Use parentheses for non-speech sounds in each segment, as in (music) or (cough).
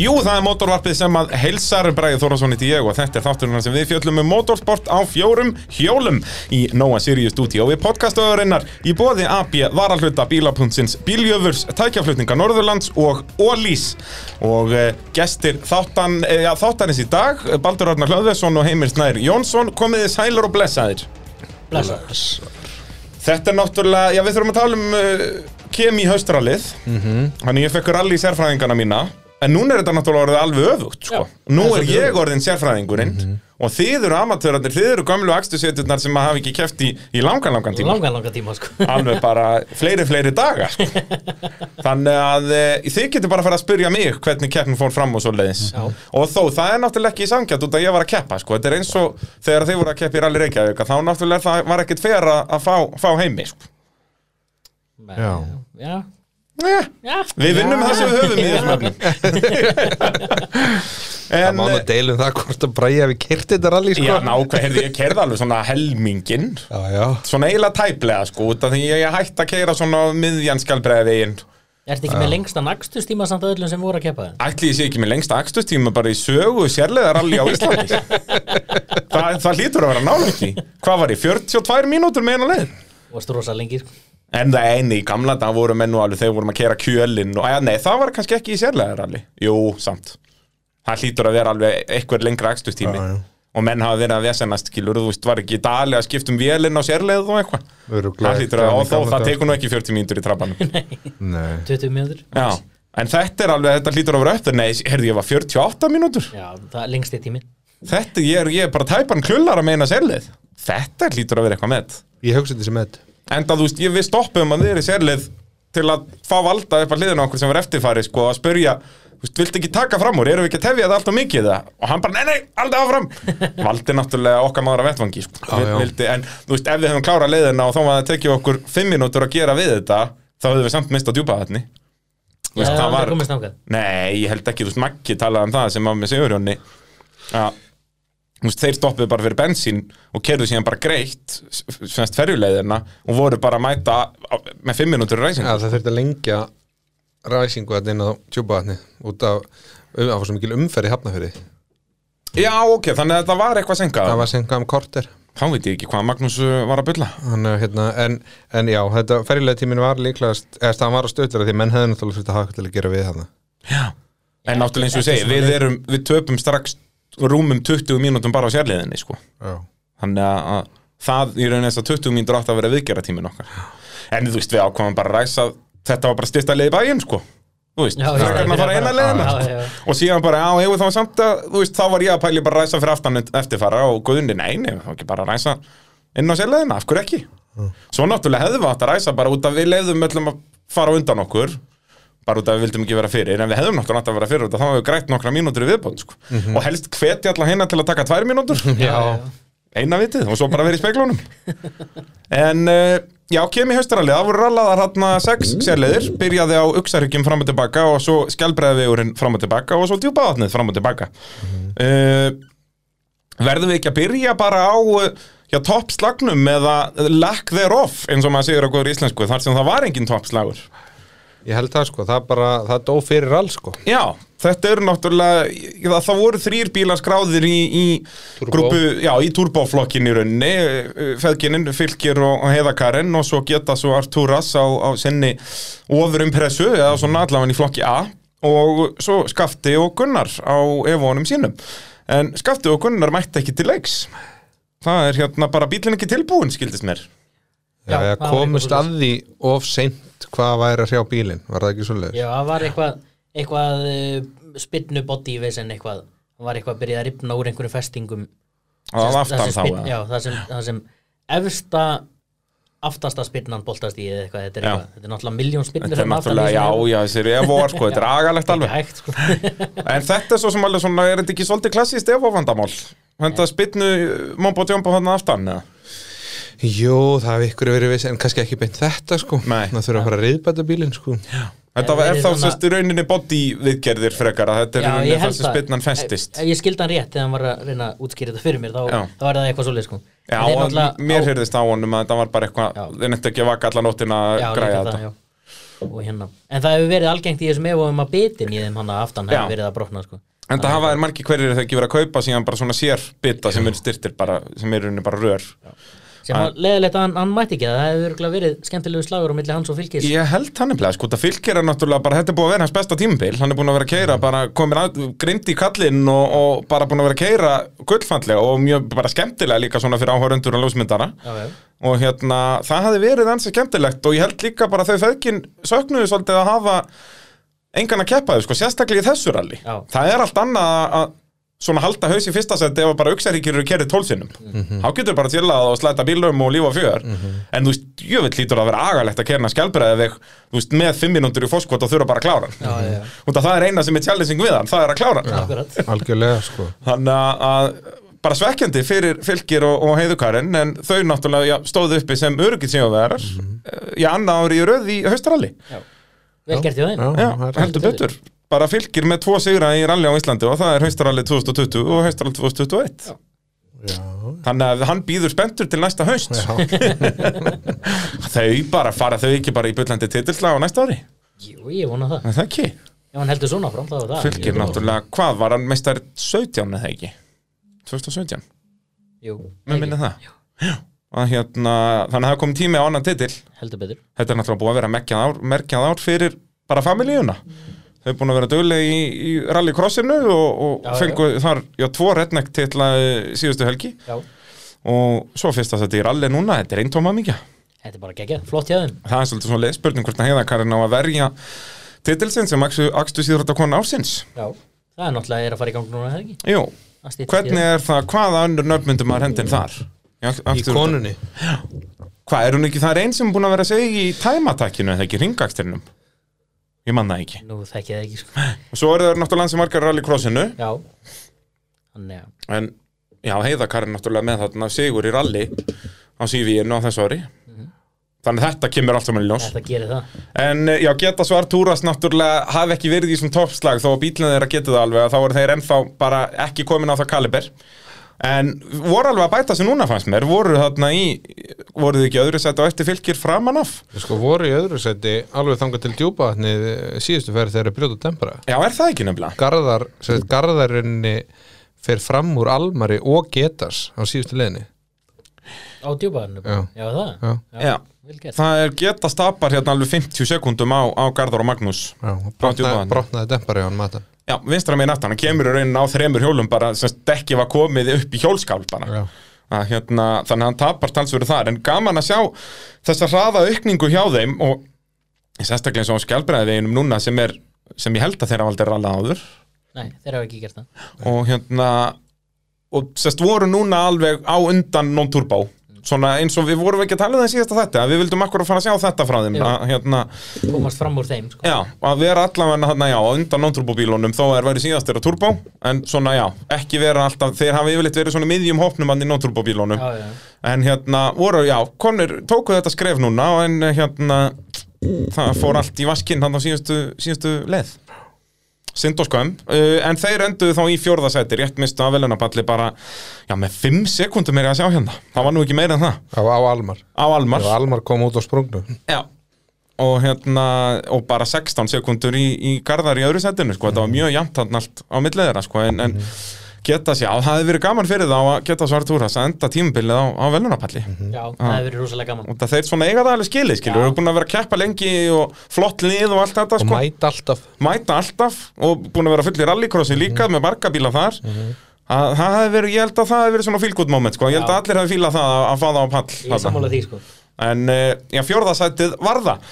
Jú, það er motorvarpið sem að heilsar Bræði Þórasson í ég og þetta er þátturinn sem við fjöllum um motorsport á fjórum hjólum í Nóa Sirius Studio. Við podcastöðurinnar í bóði AB Varalhutta Bílapuntsins Bíljöfurs Tækjaflutninga Norðurlands og Ólís og e, gestir þáttan, e, ja, þáttanins í dag Baldur Arnar Hlöðvesson og Heimir Snær Jónsson komiði sælur og blessaðir. Blessa. Þetta er náttúrulega, já við þurfum að tala um uh, kem í haustralið Þannig ég fekk rally sérfræðingana mína En núna er þetta náttúrulega orðið alveg öfugt sko. Já, Nú er ég orðin sérfræðingurinn Og þið eru amatörarnir, þið eru gömlu akstuseturnar sem hafa ekki keft í, í langan, langan tíma Langan, langan tíma sko. Alveg bara fleiri, fleiri daga sko. (laughs) Þannig að e, þið getur bara að fara að spyrja mig hvernig keppnin fór fram og svo leiðis Já. Og þó, það er náttúrulega ekki sangjart út að ég var að keppa sko. Þetta er eins og þegar þið voru að keppa í rally Reykjavík Þá náttúrulega það var ekkert fer að, fá, fá heimi sko. Já. Já. Eh, Já. Við vinnum það sem við höfum í þessum efnum (laughs) Það En má nú deilum það hvort að bræja við kyrti þetta rally sko Já, nákvæm, heyrði, ég kerði alveg svona helmingin já, já. Svona eiginlega tæplega, sko Því ég ég hætti að keira svona á miðjan skalbreiði veginn Ertu ekki með lengsta nagstustíma samt öllum sem voru að keppa það? Ætli ég sé ekki með lengsta akstustíma bara í sögu sérlega rally á Íslandi (laughs) Þa, Það hlýtur að vera nálægt í Hvað var ég, 42 mínútur með eina leið? En það eini í gamla dag voru menn og alveg þegar vorum að keira kjölinn og, ja, Nei, það var kannski ekki í sérlega rally. Jú, samt. Það hlýtur að vera alveg eitthvað lengra akstustími Já, já. Og menn hafa verið að vesennast, skilur, þú veist, var ekki í dali að skipta um vélinn á sérleið og eitthvað? Það hlýtur að, og þó, gamla það tekur nú ekki 40 mínútur í trappanum. (laughs) Nei. 20 mínútur. Já, en þetta er alveg, þetta hlýtur að vera upp Nei, herði, ég var 48 mínútur. Já, það er lengsti tími. Þetta, ég er, ég er bara tæpan klullar að meina sérleið Þetta hlýtur að vera eitthvað með Ég hugsa þetta sem með Enda, þú veist, ég, við stoppum að við erum sérleið Til að fá valda upp að hliðina okkur sem var eftirfæri Sko, að spurja, þú veist, viltu ekki taka fram úr? Erum við ekki að tefja þetta allt og mikið það Og hann bara, nei, nei, aldrei áfram. (laughs) Valdi náttúrulega okkar maður að vettvangi sko. Já, já. Vildi, En, þú veist, ef við hefum klárað leiðina Og þá var það tekið okkur fimm mínútur að gera við þetta Þá hefðum við samt mist að djúpa þetta Já, það var Nei, ég held ekki, þú veist, Maggi talaði um það sem var með Sigurjónni. Að þú veist, þeir stoppuðu bara fyrir bensín og kerðu síðan bara greitt semst ferjuleiðina og voru bara að mæta með fimm minútur í Já, reysingu það þurfti að lengja ræsingu þetta inn á tjúbaðni út af það var svo mikil umferð í hafnafyrir Já, ok, þannig að þetta var eitthvað senkað það var senkað um korter. Þá veit ég ekki hvað Magnús uh, var að bylla að, hérna, en, en já, þetta ferjulega tíminn var líklegast eða það var að stöðla því menn hefði náttúrulega þurft að hafa eitthvað til að gera við þarna. Já. En náttúrulega eins og ég segi, við, erum, við töpum strax rúmum 20 mínútum bara á sérleiðinni, sko. Já, Þannig að, að það í rauninni þess að 20 mínútur átt að vera viðgera tíminn okkar En þú veist, við ákvæmum bara að ræsa Þetta var bara styrsta leið í bæinn, sko. Þú veist, Já, já, frekar en að fara eina já, sko. já. Og síðan bara, já, hefur þá samt að Þú veist, þá var ég að pæli bara að ræsa fyrir aftan eftirfara Og guðunni, nei, nei, þá ekki bara að ræsa Inn á sérleiðina, af hverju ekki? Svo náttúrulega hefðum við átt að ræsa bara út af við leiðum öllum að fara undan okkur bara út af við vildum ekki vera fyrir en við hefðum náttúrulega átt að vera fyrir út af þá hefur við grætt nokkra mínútur í viðbóð sko. og helst hvetja alla hérna til að taka tvær mínútur. (laughs) Eina vitið og svo bara verið í speklunum en uh, já, kem í haustarallið. Það voru rallaðar hérna sex sérleiðir byrjaði á uksarhyggjum fram og tilbaka og svo skjálbreiðvegurinn fram og tilbaka og svo djúpaðatnið fram og tilbaka. Uh, verðum við ekki að byrja bara á uh, já, toppslagnum eða lack thereof eins og maður segir á góður íslensku þar sem það var engin toppslagur ég held það sko, það bara, það dó fyrir all sko. Já, þetta eru náttúrulega það, það voru þrýr bílar skráðir í, í grúpu, já, í turboflokkin í rauninni, feðgininn, fylgir og, og heiðakarinn og svo geta svo Arturas á, á sinni ofurumpressu, eða svona allavega í flokki A og svo Skafti og Gunnar á evónum sínum. En Skafti og Gunnar mætti ekki til leiks. Það er hérna bara bílinn ekki tilbúin, skildist mér Komust eitthvað að því of seint hvað væri að hrjá bílinn, var það ekki svo já, það var eitthvað eitthvað uh, spinnu body vesen eitthvað. Það var eitthvað að byrja að ripna úr einhverjum festingum. Og Það aftan þá spinn- eða? já, það sem, það sem efsta aftasta spinnan boltast í eða eitthvað þetta er, eitthvað, þetta er náttúrulega miljón spinnur Þetta er náttúrulega, já, já, þessir evóar, sko, þetta er (laughs) agalegt alveg. hægt sko. (laughs) En þetta er svo sem alveg svona, er þetta ekki svolítið klassíst evóvandamál? Þetta spinnu mombo jumbo hann aftan, eða? Jú, það hef ykkur verið viss, en kannski ekki beint þetta sko Nei. Það þurfa að fara að reyðbæta bílinn sko Þetta En er þá svona- sérst í rauninni body viðgerðir frekar að þetta er í Já, rauninni það sem það. spinnan festist Ef ef ég skildi hann rétt þegar hann var að reyna að útskýra þetta fyrir mér þá, Já. þá var það eitthvað svolítið sko Já, En þeir og náttúrulega mér á- heyrðist á honum að þetta var bara eitthvað Já. þeir nefndi ekki að vaka alla nóttina að Já, græja líka þetta það, já. og hérna en það hefur verið algengt í þessum efum að bitin í þeim hann að aftan Já. hefur verið að brotna sko. En það hafa þær margir hverjir þegar ekki verið að kaupa síðan bara svona sér bita sem eru styrtir bara, sem eru henni bara rör sem var leðilegt að hann, hann mætti ekki það hefur verið skemmtilegu slagur á milli hans og fylgis Ég held hann nefnilega, sko, það fylgir er náttúrulega bara, þetta er búið að vera hans besta tímabil, hann er búin að vera að keira, bara komin að, grind í kallinn og, og bara búin að vera að keira gullfallega og mjög bara skemmtilega líka svona fyrir áhörundur og já. og hérna, það hafði verið ansi skemmtilegt og ég held líka bara þau feðkin söknuðu svolítið að hafa engan að keppa þau, sko, sérstaklega í þessu rally Já. það er allt annað að svona halda haus í fyrsta seti ef bara auksaríkir eru kerið tólsinnum þá getur bara tilað og slæta bílum og lífa fjör. En þú veist, jöfell lítur að vera agalegt að kerna skjálbreið veg, þú veist, með fimm mínútur í fóskvot og þurfa bara að klára já, já. og það er eina sem er challenging við hann, það er að klára hann. Akkurat. algjörlega sko. Þannig að- að bara svekkjandi fyrir fylgir og, og heiðukarinn en þau náttúrulega já, stóðu uppi sem verar mm -hmm. í annað ári í röð í haustaralli. Vel gert í Já. já, það bara fylgir með tvo sigra í ralli á Íslandi og það er haustaralli 2020 og haustaralli 2021 Já. Já, þannig að hann býður spenntur til næsta haust. Já, (laughs) þau bara fara þau ekki bara í bullandi titilsla á næsta ári. Jú, ég vona það. En það ekki, Ef hann heldur svona fram þá er það fylgir náttúrulega hvað var hann meistar 17 eða ekki? 2017, Jú, með minni það. Já, að hérna, þannig að það kom tími á annan titil. Heldur betur. Þetta er náttúrulega búið að vera merkjað ár, merkjað ár fyrir bara familíuna þau er búin að vera döguleg í, í rallycrossinu og, og Já, fengu þar, já, tvo redneck titla síðustu helgi. Já, og svo fyrst að þetta í rally núna, þetta er eintóma mikið þetta er bara geggjað, flott hjá þeim. Það er svolítið svona spurning hvort að heiðakarinn á að verja titilsinn sem akstu síður konu ársins. Já, það er náttúrulega er að fara í gang núna, er það ekki? Jú, Það hvernig er það, hvaða önnur nöfnmyndum maður hendin þar? Í konunni. Hvað, er hún ekki, það er einn sem er búin að vera að segja í tæmatakkinu eða ekki ringakstrinum? Ég man það ekki. Nú þekki ég það ekki, sko. Og svo eru það náttúrulega hans sem margar rallycrossinu Já, þannig að. En já, heiðakarinn náttúrulega með þarna sigur í rally á CV-inu á þessu ári. Þannig að þetta kemur allt saman í ljós. Þetta gerir það. En eh, já, geta svar túrast náttúrulega hafi ekki verið í þessum toppslag þó að bílinn þeirra getið það alveg að þá eru þeir ennþá bara ekki komin á það kaliber En voru alveg að bæta sig núna fannst mér. Voru þarna í, voru þið ekki öðru sett á eftir fylgir framan af? Sko voru í öðru seti alveg þangað til djúpavatnið síðustu ferð þegar þeir brjóta tempera Já, er það ekki nefnilega? Garðar, sem sagt, garðarinni fer fram úr Almari og Getas á síðustu leðinni Á djúpaðinu Já. Já, það? Já. Já. gert. Það er geta stapar hérna alveg 50 sekundum á, á Garðar og Magnús Já, og brotnaði, brotnaði dempari á hann mata Já, vinstra meginn aftan, hann kemur í raunin á þremur hjólum bara sem dekki var komið upp í hjólskál bara. Að, hérna, þannig að hann tapar talsverðu þar. En gaman að sjá þessa hraða aukningu hjá þeim og sérstaklega eins og á skjálbræðiveginum núna sem er sem ég held að þeirra valdi ralla áður. Nei, þeir hafa ekki gert það. Og hérna og sérst voru núna alveg á undan non-turbo svona eins og við vorum ekki að tala um það í síðasta þetta við vildum akkur að fara að sjá þetta frá þeim að, hérna, Komast fram úr þeim, sko. Já, að vera allavega hérna, já, undan non-turbo bílunum þó er verið síðast þeirra turbo en svona já, ekki vera alltaf þeir hafa yfirleitt verið svona miðjum hópnum hann í non-turbo bílunum Já, já, en hérna voru, já, konur tóku þetta skref núna en hérna það fór allt í vaskinn hann á síðustu, síðustu leið Sind og skömm, uh, en þeir enduðu þá í fjórðasæti, rétt mistu af velunapalli bara, já, með 5 sekundum er ég að sjá hérna, það var nú ekki meira en það. Á, á Almar. Á Almar, og Almar kom út á sprungnu. Já. Og hérna, og bara 16 sekundur í, í Garðar í öðru sætinu, sko, þetta var mjög jæmt allt á millið þeirra, sko, en, en geta sér, það hefði verið gaman fyrir þá að geta svartúras að enda tímabilið á, á velunapalli já, það hefur verið rosalega gaman. Og það þeir svona eiga það alveg skilið skilur, við erum búin að vera að keppa lengi og flott lið og allt þetta og sko. mæta alltaf. Mæta alltaf og búin að vera fullir rallycrossi líka með markabíla þar. Að, það hefði verið, ég held að það hefði verið svona feel good moment sko. ég held Já. að allir hefði fílað það að, að fá það á pall Ég er sammála því, sko. En uh, já, fjórðasætið var það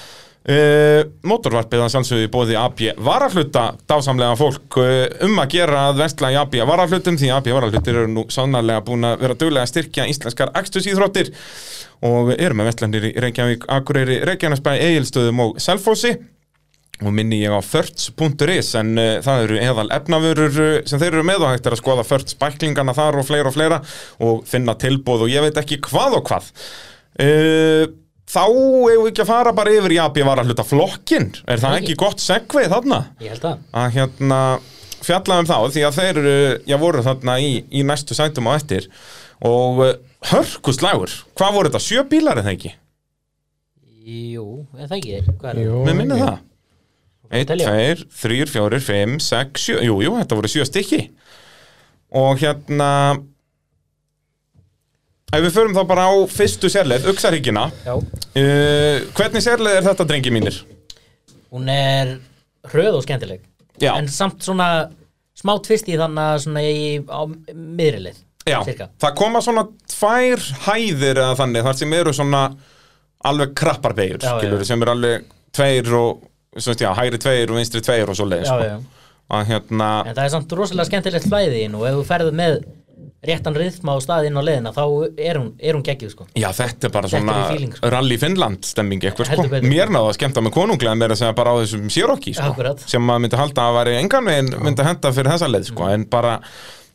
Uh, motorvarpið að sjálfsögðu í bóði AB varahluta dásamlega fólk uh, um að gera að vestla í AB varahlutum því AB varahlutir eru nú sannarlega búin að vera duglega að styrkja íslenskar akstusíþróttir og eru með vestlandir í Reykjavík, Akureyri, Reykjanesbæ, Egilstöðum og Selfossi. Og minni ég á förts.is en uh, það eru eðal efnavörur uh, sem þeir eru með og hægt er að skoða förts bæklingana þar og fleira og fleira og finna tilbóð og ég veit ekki hvað og hvað. Uh, þá eigum við ekki að fara bara yfir í AB var að hluta flokkin er það Ekki. ekki gott segveið þarna Ég held að að hérna fjalla um þá því að þeir eru, já voru þarna í, í næstu sætum á eftir og uh, hörkuslægur, hvað voru þetta, sjö bílar eða ekki? Jú, er það ekki? Hvað er Jú, Mér ekki. það 1, telja. 2, 3, 4, 5, 6, 7 Jú, jú, þetta voru 7 stykki Og hérna Ef við förum þá bara á fyrstu sérleið, Uxarhyggjina Já, uh, Hvernig sérleið er þetta, drengi mínir? hún er hröð og skemmtileg Já. En samt svona smá tvist í þannig að svona í, á miðrilið Já, Cirka. það koma svona tvær hæðir eða þannig þar sem eru svona alveg krapparbegjur, skilur, sem eru alveg tveir og, svona, já, hægri tveir og vinstri tveir og svo leið, Já, sko. hérna, en það er samt rosalega skemmtilegt flæði og ef þú ferðu með réttan rytma á stað inn á leiðina þá er hún, er hún geggjuð sko já, þetta er bara Þetta svona feeling, sko. Rally Finland stemming eitthvað, sko. Betur. Mér náðu að skemmta með konunglega meira að segja bara á þessum Sirokki, sko, sem maður myndi halda að væri engan veginn myndi henda fyrir þessa leið, Mm. sko, en bara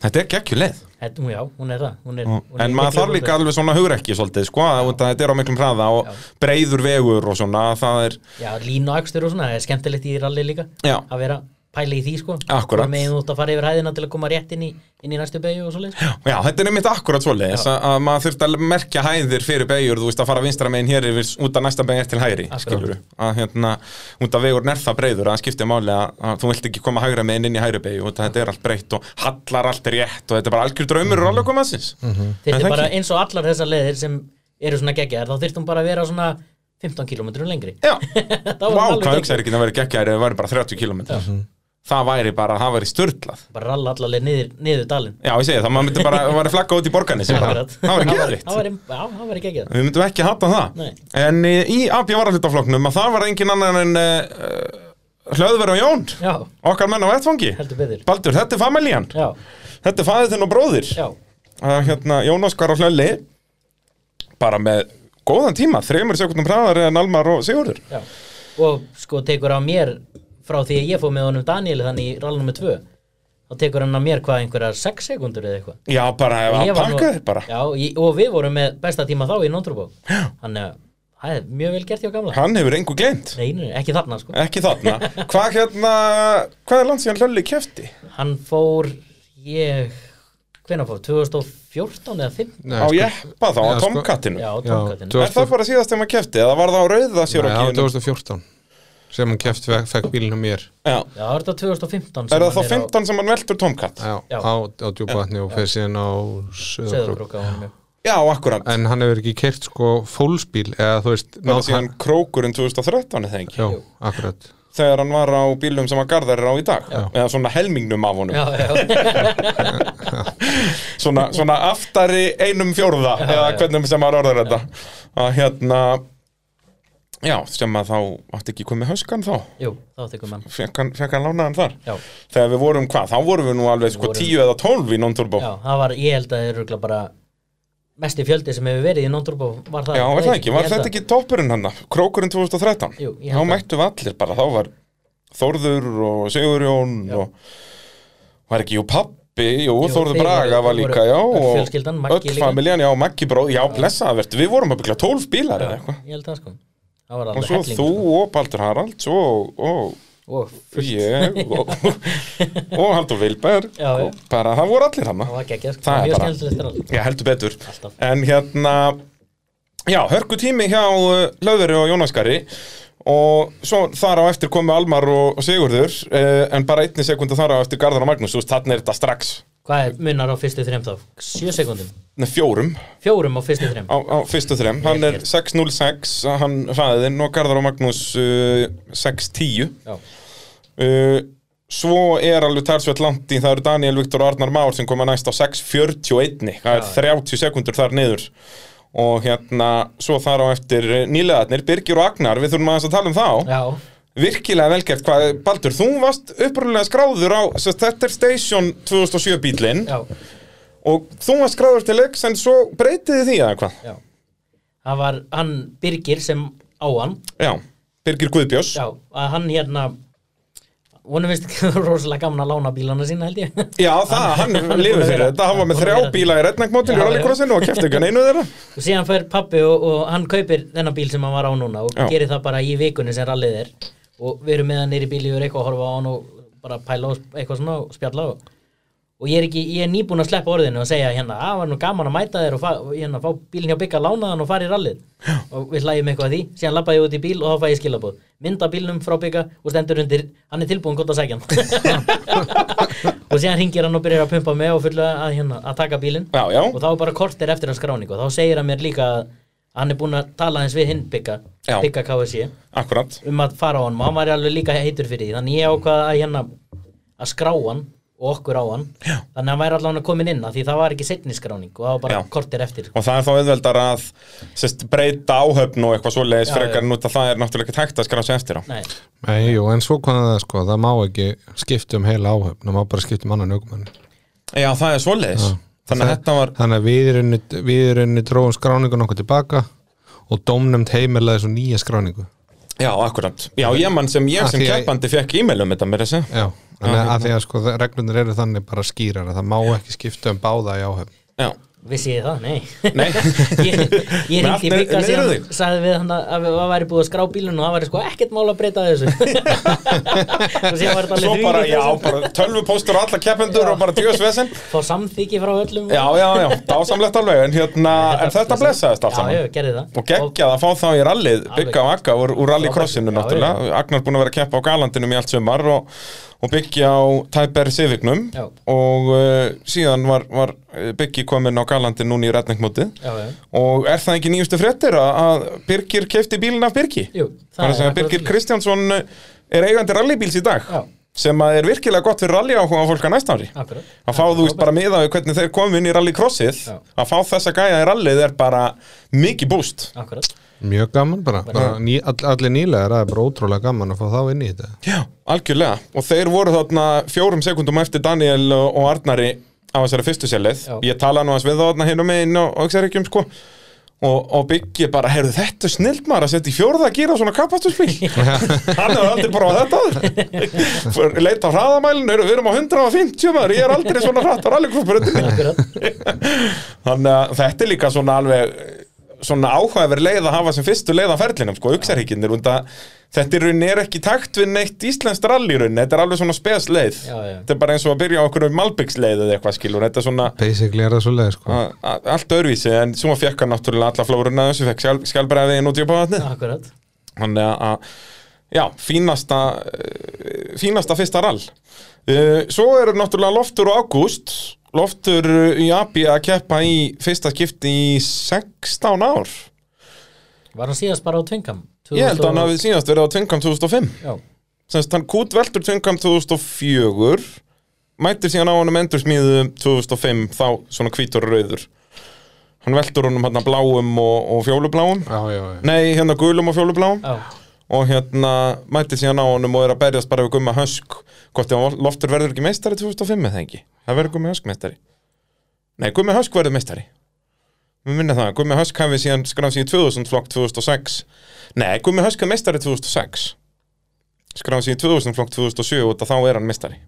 þetta er geggju leið. Þetta, hún- já, hún er það hún er, hún er En maður þarf líka alveg svona hugrekki svolítið, sko, að að þetta er á miklum hraða og breiður vegur og svona, það er, Já, línu akstur og svona, það er skemmtilegt í rally líka Já. að vera pæla í því sko Akkúrat. Megin út að fara yfir hæðina til að koma rétt inn í, inn í næstu beigju og svo leið Já, þetta er einmitt akkurat svoleiðis að, að maður þurft að merkja hæðir fyrir beigur, þú veist að fara vinstra megin hér yfir út að næsta beigir til hægri, Akkurat. skilur að hérna, út að vegur er það breiður að það skiptir máli að, að þú vilt ekki koma hægra megin inn í hægri beigju, út að þetta er allt breytt og hallar allt rétt og þetta er bara algjör draumur og alveg komaðsins. Þetta En er það bara ekki. eins og allar þessar leiðir sem eru svona geggjaðar þá þyrftum bara að vera svona 15 km lengri Já, (laughs) Það var vá, alveg hvað geggjað. hugsa er ekki að vera geggjaðir ef það væri bara 30 km. Það væri bara, það væri störtlað. Bara ralla allar leið niður, niður dalinn. Já, ég segi það, maður myndi bara, (laughs) það væri flagga út í borgarni það væri geðvitt. Það væri, væri geggjað. Við myndum ekki hata það. Nei. En í, í AB varallutafloknum að það var engin annar en uh, Hlöðver og Jón Já, Okkar menn á vettfangi Baldur, þetta er familjan. Já, Þetta er fæðið þinn og bróðir. Uh, hérna, Jón Óskar og Hlölli Bara með góðan tíma Þreymur sekundum hraðar en Almar og Sigurður. Já. Og sko tekur á mér frá því að ég fóð með honum Daniel þannig í rall nummer 2 þá tekur hann á mér hvað einhverjar 6 sekundur eða eitthvað. Já, bara að pakka þér bara. Já, ég, og við vorum með besta tíma þá í Nóntrúbó Þannig að það er mjög vel gert hjá gamla. Hann hefur engu gleymt. Nei, nei, ekki þarna sko. Ekki þarna. Hvað hérna, hvað er land síðan Hlölli kefti? Hann fór, ég, hvenær fór, 2014 eða 15 Nei, Á sko- jeppa þá, á Já, sko- tomkattinu. Já, Já, tónkattinu tvö- Er það bara síðast þegar maður kefti eða var það á rauða Nei, það var sérokkiðinu? 2014 sem hann keft fekk, á mér Já, Já, það er þetta 2015 er það þá 15 sem hann veltur tomkatt? Já, Já. á, á djúpavatni og fyrir síðan á Söðurbrúk á já. Já, akkurat. En hann hefur ekki kert sko fólksbíl eða þú veist Það var síðan krókurinn 2013 eða ekki? Já, akkurat. Þegar hann var á bílum sem að Garðar er á í dag. Eða svona helmingnum af honum. Já, já, (laughs) svona, svona aftari einum fjórða Eða já. hvernig sem maður orður þetta. Að hérna Já, sem að þá átti ekki komið hauskan þá. Jú, þá hann. Fekk hann, fekk hann lánaðan þar. Já, Þegar við vorum hvað, þá vorum við nú alveg sko vorum- 10 eða 12 í non-turbo. Já, það var, ég held að það er örugglega bara mesti fjöldi sem hefur verið í Nóntrúbó var það Já, er það ekki, var þetta ekki toppurinn hann Krókurinn 2013 Jú, Þá að- mættu við allir bara, þá var Þórður og Sigurjón Já. og var ekki, jú, pappi jú, þeir Braga var líka, já og öll familjan, já, Maggi bróð, já, blessaðvert við vorum að byggja 12 bílar eða eitthvað. Ég held það sko og svo helling þú sko. og Baldur Haralds og, og Og ég og, (laughs) Haldur Vilberg. Já, og bara, það voru allir hann það var geggjað sko. Það er bara- Já, heldur betur. Alltaf. En hérna Já, hörku tími hjá uh, Hlöðveri og Jónaskari og svo þar á eftir komu Almar og, Sigurður uh, en bara einni sekunda þar á eftir Garðar og Magnús, þú veist, þarna er þetta strax Hvað er munar á fyrstu þrem þá? Sjö sekundum Nei, fjórum. Fjórum á fyrstu þrem. Á, á fyrstu þrem, hann er 6.06 hann hraðin og Garðar og Magnús uh, 6.10 Já, uh, svo er alveg talsveit langt í það eru Daniel Viktor og Arnar Már sem koma næst á 6.41 það er 30 sekundur þar niður. Og hérna, svo þar á eftir eh, nýlegaðnir, Birgir og Agnar við þurfum aðeins að tala um þá. Já, virkilega velgert, hvað, Baldur, þú varst upprúlega skráður á, svo, þetta er Station 2007 bílinn og þú varst skráður til leiks en svo breytiði því eða hvað? Já. Það var hann Birgir sem á hann. Já, Birgir Guðbjós Já, að hann hérna Vonum finnst ekki (laughs) rosalega gaman að lána bílana sína held ég. Já, það, hann, lifið að fyrir þetta, hann var með að þrjá bíla í rednækmótil í rallycrossinu og kefti ekki hann einu þeirra. (laughs) Og síðan fær pappi og, og hann kaupir þennan bíl sem hann var á núna og Já. gerir það bara í vikunni sem rallið er og við erum með hann nýri bíli og eitthvað að horfa á hann og bara pæla og eitthvað svona og spjalla og, og ég er, ekki, ég er nýbúin að sleppa orðinu og segja hérna, að var nú gaman að mæta þér og fa, hérna, fá bílinn hjá bygga lánaðan og fara í rallið. Og við hlægjum eitthvað að því. Síðan labba ég út í bíl og þá fæ ég skilabóð mynda bílnum frá bygga og stendur undir hann er tilbúin gott að segja hann. (laughs) Og síðan ringir hann og byrjar að pumpa mig og fulla að, hérna, að taka bílinn. Já, já, og þá bara kortir eftir hans skráningu. Og þá segir hann mér líka að hann er búin að tala eins við hinn bygga Já. bygga KSC akkurat. Um að fara á hann og hann var alveg líka heitur fyrir því. Þannig ég ákvað að hérna að skrá hann og okkur á hann. Já. þannig að hann væri allavega komin inn að því það var ekki setni skráning og það var bara Já. kortir eftir. Og það er þá auðveldar að sest, breyta áhöfn og eitthvað svoleiðis frekar já. en út að það er náttúrulega ekki hægt að skráða sig eftir á. Nei, Nei, jú, en svo hvað það sko, það má ekki skipta um heila áhöfn, það má bara skipta um annan ökumann. Já, það er svoleiðis. Þannig að var Þannig að við í rauninni, við í rauninni dróum skráningun okkur tilbaka og dómnefnd heimilaði svo nýja skráningu. Já, akkurat. Já, ég mann sem ég sem keppandi fekk e-mail um þetta að segja. Já, þannig að, því að sko reglunir eru þannig bara skýrar að það má ekki skipta um báða í áhöfn. Já, vissi ég það? Nei, Nei. (laughs) Ég, ég allt í síðan þig. sagði við hann að það væri búið að skrá bílun og það væri sko ekkert mál að breyta þessu (laughs) og síðan var þetta svo alveg bara, þvílíkt já, vesen. bara tölvupóstur og alla keppendur og bara tjóðsvesen (laughs) fá samþyggi frá öllum Já, já, já, dásamlegt alveg En, hérna, en þetta blessaðist allt Já, já, saman gerði það Og geggjað að fá þá í rallið. Bygga og Akka úr, rallycrossinu Já, náttúrulega Agnar búin að vera að keppa á galandinum í allt sumar og, byggja á Tæper Civicnum Já. og uh, síðan var, var byggi komin á galandin núna í já, og er það ekki nýjustu fréttir að, Birgir kefti bílinn af Birgi? jú Það er að segja að akkurat Birgir. Kristjánsson uh, er eigandi rallybíls í dag Já. sem er virkilega gott fyrir rally áhuga fólk að næsta ári Akkurat að fá þú veist bara miða við hvernig þeir komu inn í rallycrossið að fá þessa gæja í rallið er bara mikið búst Akkurat Mjög gaman bara, bara ný, all, allir nýlega það er bara ótrúlega gaman að fá þá inn í þetta. Já, algjörlega. Og þeir voru þarna fjórum sekundum eftir Daniel og, og Arnari á þessari fyrstu Já. ég talaði nú að við þarna hérna með inn á Öxaríkjum sko. Og, og byggja bara, heyrðu þetta er snilt maður að setja í fjórða að gera svona kapasturspíl (laughs) hann hefur aldrei bara (laughs) á þetta leita á hraðamælin, heyrðu við erum á 150 maður, ég er aldrei svona hratt á Akkurat. (laughs) Þannig að þetta er líka svona alveg svona áhugaverð leið að hafa sem fyrstu leið á ferlinum, sko, uksarhygginir þetta í rauninni er ekki takt við neitt íslenskt rally í rauninni, þetta er alveg svona spes leið. Já, já. þetta er bara eins og að byrja á okkur Malbyggsleið eða eitthvað skilur, þetta er svona Basically er það svo leið sko allt öðruvísi, en svo fekk hann náttúrulega alla flóruna þessu, fekk skjál, skjálbræðiðin út í uppáðatni Akkurat. Þannig að- að, já, fínasta eh, fínasta fyrsta rall. Uh, svo eru náttúrulega Loftur og Ágúst Loftur í Abi að keppa í fyrsta skipti í 16 ár. Var hann síðast bara á Tvingam? ég held að hann hafi síðast verið á Tvingam 2005 Já, semst hann kút veldur Tvingam 2004 mætir síðan á honum endursmíðu 2005 þá svona hvítur og rauður. Hann veldur honum hérna bláum og, og fjólubláum. Já, já, já. Nei hérna gulum og fjólubláum. Já, og hérna mætti síðan á honum og er að berjast bara við Gumma Hösk. Hvort ef Loftur verður ekki meistari 2005 eða ekki, það verður Gummi Hösk meistari. Nei, Gummi Hösk verður meistari. Við minna það, Gummi Hösk hafi síðan skráð síðan 2000 flokk 2006 nei, Gummi Hösk er meistari 2006 skráð síðan 2000 flokk 2007 og þá er hann meistari.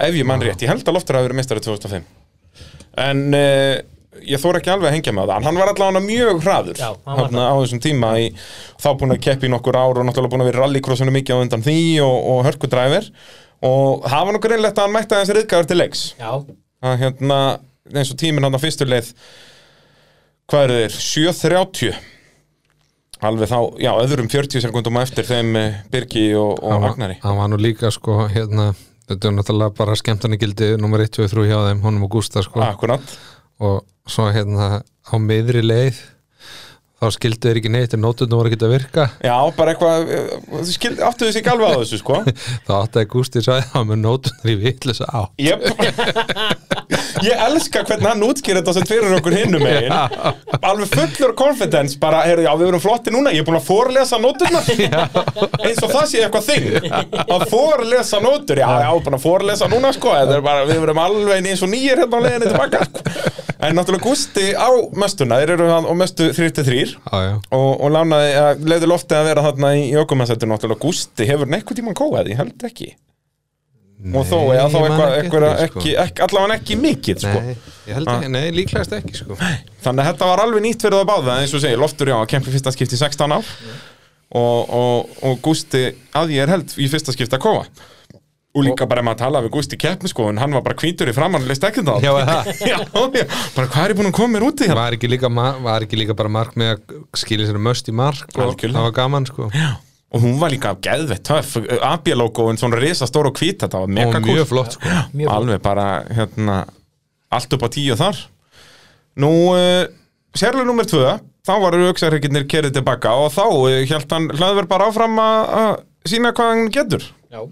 Ef ég mann rétt, ég held að Loftur hafi verið meistari 2005 en uh, ég þóra ekki alveg að hengja með það. Hann var allavega mjög hraður Já, þarna á þessum tíma í, þá búin að keppi nokkur ár og náttúrulega búin að vera rallycrossinu mikið á undan því og, og hörkudræfir og það var nokkur einlegt að hann mætti aðeins riðgæður til leiks. Já, að hérna, eins og tíminn hann á fyrstu leið hvað eru þeir? 7.30 alveg þá, já, öðrum 40 sekundum eftir þeim eh, Birgi og, og Agnari. Hann var nú líka sko hérna Þetta er náttúrulega bara skemmtarnigildi nummer 1, 2, 3 hjá þeim, honum og Gústa sko. Akkurat, og svo hérna á miðri leið þá skildu þeir ekki neitt en nótundum voru ekki að virka. Já, bara eitthvað eh, áttu þessi ekki alveg á þessu, sko? (laughs) Þá átti að Gústi sagði að með nótundur í vitlis á Ég, ég elska hvernig hann útskýr þetta sem fyrir okkur hinnum megin. Alveg fullur confidence bara, heyrðu, já við verum flotti núna ég er búin að forlesa nóturnar. (laughs) Eins og það sé eitthvað þing. Að forlesa nótur, já já, búin að forlesa núna sko, er bara, við verum alveg eins og nýjir hérna á leiðinni tilbaka. En náttúrulega Gústi á möstuna þeir eru hann á möstu 33 Já, já, og, og lánaði, að leiði lofti að vera þarna í, ökumannsættu náttúrulega Gústi hefur nekkert tímann kóað, ég held ekki. Og þó, eftir því, ekki, ekki, allavega ekki mikið sko. Nei, ekki, nei, líklegast ekki sko. Þannig að þetta var alveg nýtt fyrir það báða eins og segir, Loftur já, að kempa í fyrsta skipti í 16 ár. Og, og, og Gústi að ég er held í fyrsta skipti að kóa Og líka bara með að tala við Gústi keppni sko En hann var bara hvítur í framann og leist ekki það Já, (laughs) já, já, bara hvað er ég búin að koma mér út í hérna? Var ekki, líka, var ekki líka bara mark með að skilja sér möst í mark og Algjörlega. það var gaman sko. Og hún var líka geðvett töff. AB-logo en svona risa stór og hvít Þetta var mega cool mjög flott sko. Mjög. Alveg bara, hérna Allt upp á tíu þar. Nú, uh, sérlega nummer tvö Þá varu auksarhyggjirnir kerið tilbaka Og þá uh, held hann hlaðver bara áfram að að sýna hvað hann getur. Já,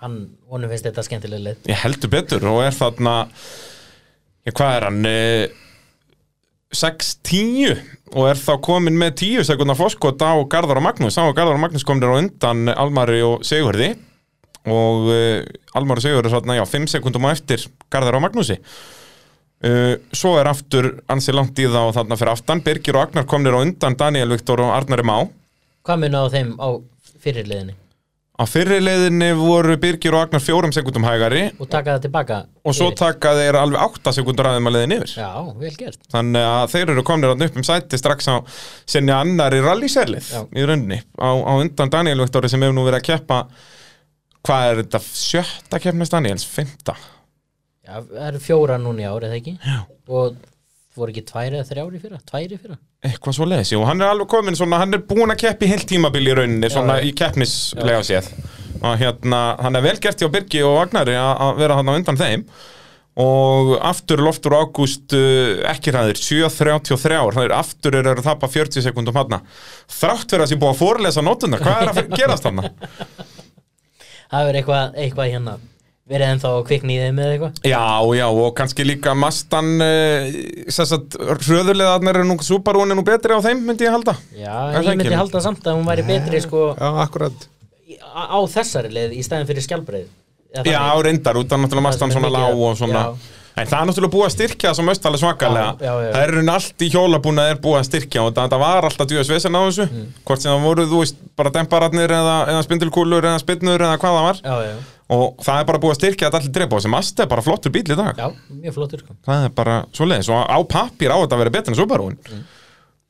hann, honum finnst þetta skemmtilega leið. Ég heldur betur og er þarna Já, hvað er hann? Uh, 6-10 og er þá komin með 10 sekundar fórskot á Garðar og Magnús. Og Garðar og Magnús komin á undan Almari og Sigurði og uh, Almari og Sigurði þarna, já, 5 sekundum á eftir Garðar og Magnúsi. Uh, svo er aftur ansi langt í það og þarna fyrir aftan. Birgir og Agnar komnir á undan Daniel Viktor og Arnari Má. Hvað mun á þeim á fyrirliðinni á fyrri leiðinni voru Birgir og Agnar fjórum sekundum hægari. Og taka það tilbaka og svo taka þeir alveg 8 sekundur aðeim að leiðin yfir. Já, vel gert. Þannig að þeir eru komnir þarna upp um sæti strax á sinni annari rallyserlið Já. í rauninni á, á undan Daniel Viktori sem hefur nú verið að keppa hvað er þetta, sjötta keppnist Daniels, fymta Já, það eru fjóra núna í ár, eða ekki? Já. Og voru ekki tvær eða þrjár í fyrra? Tvær í fyrra? eitthvað svo leiðis, jú, hann er alveg komin svona, hann er búin að keppi heilt tímabil í rauninni svona í keppnislega séð og hérna, hann er vel gert hjá Birgi og Agnari að vera hann á undan þeim og aftur Loftur og Ágúst uh, ekki ræðir, 7.33 það er aftur eru að þappa 40 sekundum hann þrátt fyrir að sé búið að forlesa nótunar, hvað er að gerast hann? Það verður eitthvað, eitthvað hérna verið ennþá að kvikna í þeim eða eitthvað Já, já, og kannski líka Mastan uh, hröðulegaðarnir eru nú Subaru er nú betri á þeim, myndi ég halda Já, Er en það ég myndi halda samt að hún væri betri sko já, akkurat á á þessari leið í stæðin fyrir skjálbreið Já, þannig. reyndar, út af náttúrulega Mastan Það er svona lág og svona já. En það er náttúrulega búið að styrkja sem austfæli svakalega Já, já, já. Það er raun allt í hjólabúna er búið að styrkja og það, það var alltaf djúðis vesen á þessu Mm. Hvort sem það voru, þú veist, bara dempararnir eða, eða spindilkúlur eða spinnur eða hvað það var Og það er bara búið að styrkja þetta allir drepa og sem Mast er bara flottur bíl í dag. Já, mjög flottur sko. Það er bara svo leiðis og á pappir á þetta að vera betur en Subaruin.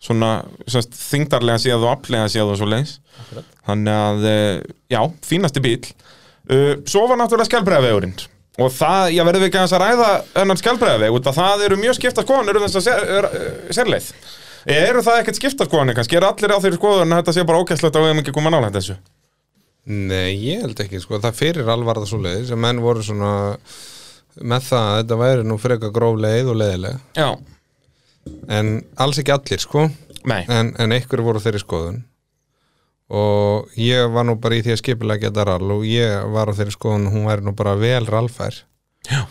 Svona semst, þingdarlega séð og aflega séð og svo leiðis þannig að, eh, já, fínasti bíl uh, svo var náttúrulega skjálbreiðavegurinn og það, ég verður ekki að ræða út að það eru mjög skipta skoðanir um þess að ser, er, er, sérleið. Eru það ekkert skipta skoðanir kannski, eru allir á þeirri skoðun að þetta sé bara ógæslegt að við hefum ekki koma nálægt þessu Nei, ég held ekki, sko, það fyrir alvarða svo leið sem menn voru svona með það að þetta væri nú frekar gróf leið og leiðileg já, en alls ekki allir, sko. En, en einhverju voru þeirri skoðun. Og ég var nú bara í því að skipilega geta rall og ég var á þeirri skoðun hún væri nú bara vel rallfær. Já.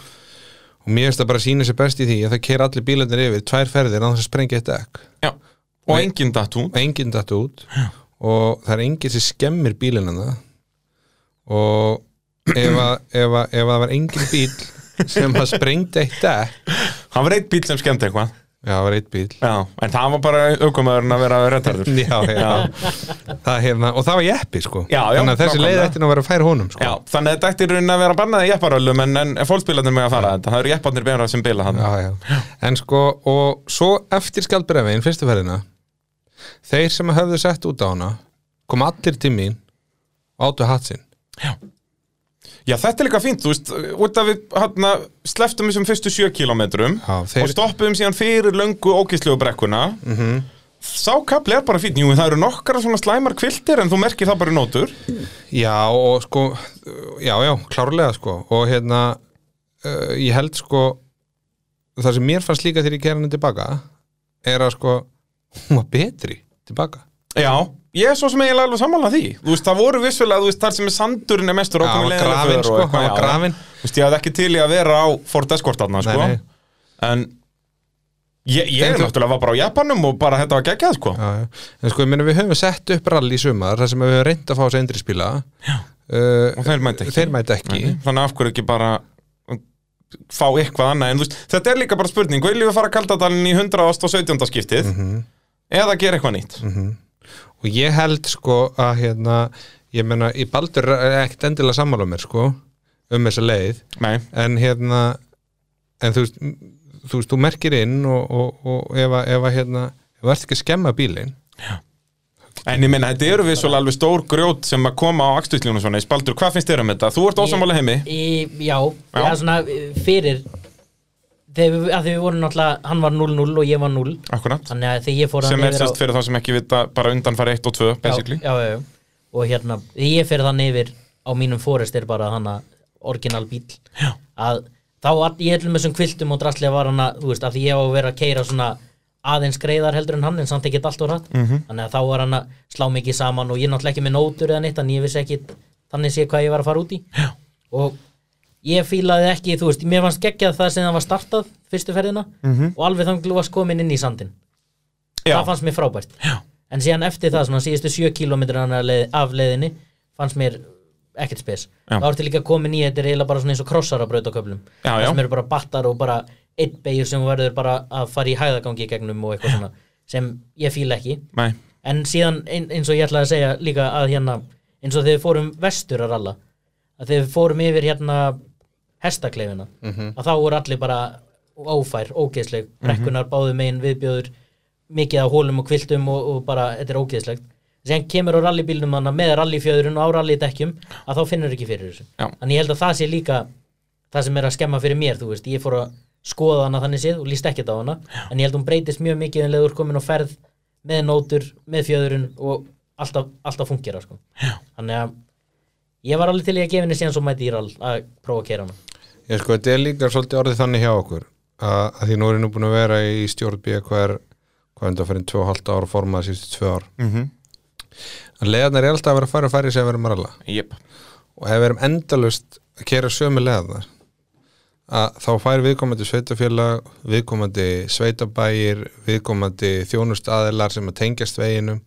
og mér finnst það bara að sína sér best í því að það keira allir bílarnir yfir tvær ferðir að sprengja eitt ekk og Nei. engin datt út. Enginn datt út. Og það er enginn sem skemmir bílina það og ef, að, ef, að, ef að það var enginn bíl sem að sprengdi eitt ekk hann var eitt bíl sem skemmt eitthvað. Já, það var eitt bíl já, en það var bara aukumæðurinn að vera rettarður já, já. Það, hérna, og það var jeppi sko. Þannig að þessi leið eftir að vera fær honum sko. Já, þannig að þetta ætti í rauninni að vera bannaði jepparöllum en, en fólksbílarnir með að fara þetta, það eru jepparnir bera sem bila hann. já, já. en sko og svo eftir skjaldbrefin fyrstu ferðina þeir sem höfðu sett út á hana kom allir til mín og áttu hatt sinn Já, þetta er líka fínt, þú veist, út af við hana, sleftum þessum fyrstu sjö kilometrum Já, og þeir, stoppuðum síðan fyrir löngu ógíslegu brekkuna. Mhm. Sá kapli er bara fínt, jú, það eru nokkara svona slæmar kviltir en þú merkir það bara í nótur. já og sko já, já, klárlega sko og hérna uh, ég held sko það sem mér fannst líka þegar ég kæra henni tilbaka er að sko hún var betri tilbaka Já, ég er svo sem eiginlega alveg sammála því. Þú veist, það voru vissulega, þú veist, þar sem er sandurinn er mestur leiðilega grafinn, för og sko, eitthvað, já. grafinn. Þú veist, ég hafði ekki til í að vera á Ford Escort þarna, sko. Nei. En ég, ég þú- náttúrulega var bara á Japanum og bara þetta var geggjað, sko. já, já. en sko ég meina við höfum sett upp rall í sumar þar sem við höfum reynd að fá þessi endri spila uh, Og þeir mæta ekki. þeir mæta ekki Nei, Þannig af hverju ekki bara fá eitthvað annað en þú veist, þetta er líka bara spurning viljum við fara að kaldadalinn í 100. og 17. skiptið Mhm. eða gera eitthvað nýtt og ég held sko að hérna, ég meina, í Baldur er ekkert endilega sammála mér sko um þessa leið, Nei, en hérna en þú veist þú, veist, þú merkir inn og, og, og ef að, ef að hérna, þú ert ekki að skemma bílinn. En ég meina, þetta eru við svolítið alveg stór grjót sem að koma á akstuðsljónu svona í spaldur, hvað finnst þér um þetta? Þú ert ósamála heimi Í, já, Já. já, svona eh, fyrir þegar við, vorum náttúrulega hann var 0-0 og ég var 0 Akkurat þannig að þegar ég fór Sem er yfir á- sérst fyrir þá sem ekki vita bara undan fara 1 og 2, basically já, já, já. og hérna, þegar ég fer þannig yfir á mínum forest er bara hann að orginal bíl Já. að þá all, í öllum þessum kviltum og drastlega var hann að, þú veist, að því ég á að vera að keira svona aðeins greiðar heldur en hann en samt ekki allt og rætt Mhm. -hmm. þannig að þá var hann að slá mikið saman og ég er náttúrulega ekki með nótur eða neitt en ég vissi ekki þannig sé hvað ég var að fara út í Já. og ég fílaði ekki, þú veist, mér fannst geggjað það sem það var startað fyrstu ferðina Mhm. og alveg þannig varst komin inn í sandin Já, það fannst mér frábært. Já. en síðan eftir það, svona síðustu sjö kílómetrana leið, af leiðinni fannst mér ekkert spes. Þá ertu líka komin í, þetta er eiginlega bara svona eins og krossar Já, það já. sem eru bara battar og bara einn beigur sem verður bara að fara í hæðagangi gegnum og eitthvað svona sem ég fíla ekki. Nei. En síðan ein, eins og ég ætlaði að segja líka að hérna, eins og þegar við fórum vestur að ralla, að þegar við fórum yfir hérna hestakleifina. Að þá voru allir bara ófær, ógeðsleg, brekkunar báðu megin viðbjöður, mikið af hólum og kviltum og, og bara, þetta er ógeðslegt. Sem kemur á rallybílnum hana með rallyfjöðurinn og á rallydekkjum að þá finnur ekki fyrir þessu. Já. þannig ég held að það sé líka það sem er að skemma fyrir mér, þú veist, ég fór að skoða hana þannig séð og líst ekkert á hana. En ég held að hún breytist mjög mikið en leður komin á ferð með nótur, með fjöðurinn og alltaf, alltaf fungera sko. þannig að ég var alveg til í að gefa henni síðan svo mæti í rall að prófa að kera hana Ég sko, þetta er líka svolítið orðið þannig hjá okkur að, að því nú er ég nú búin að vera í stjórn B hver, hvað enda fyrir 2,5 ára formað síðustu 2 ár. Mm að leðarnar er alltaf að vera að fara að fara sem við erum að ralla. Jep. Og ef við erum endalust að kera sömu leðarnar að þá fær viðkomandi sveitafélag viðkomandi sveitabægir viðkomandi þjónust aðilar sem að tengjast veginum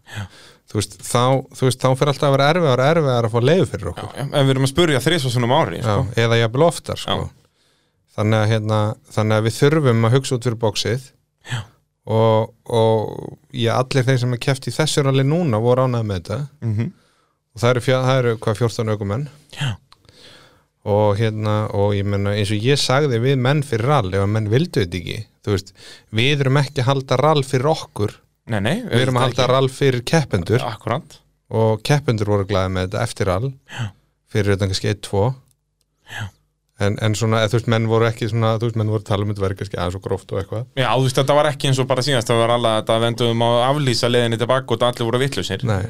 þú veist, þá, þú veist, þá fyrir alltaf að vera erfiðar erfiðar að fá leiðu fyrir okkur. Já, en við erum að spurja þrísvarsunum ári Já, sko. eða jafnvel oftar sko. Þannig, að, hérna, þannig að við þurfum að hugsa út fyrir bóksið og, og já, allir þeir sem að kæft í þessu ralli núna voru ánægð með þetta. Mm og það eru, fjö, það eru hvað 14 aukumenn og hérna og ég menna eins og ég sagði við menn fyrir rall ef að menn vildu þetta ekki. Veist, við erum ekki að halda rall fyrir okkur Nei, nei við erum að halda rall fyrir keppendur. Akkurant og keppendur voru glæði með þetta eftir rall Já. fyrir þetta kannski 1-2 en, en svona, þú veist, menn voru ekki svona, þú veist, menn voru að tala um þetta verið kannski aðeins og gróft og eitthvað. Já, þú veist, þetta var ekki eins og bara síðast Það var alveg að þetta vendum á að aflýsa leiðinni tilbaka og allir voru vittlusir Nei,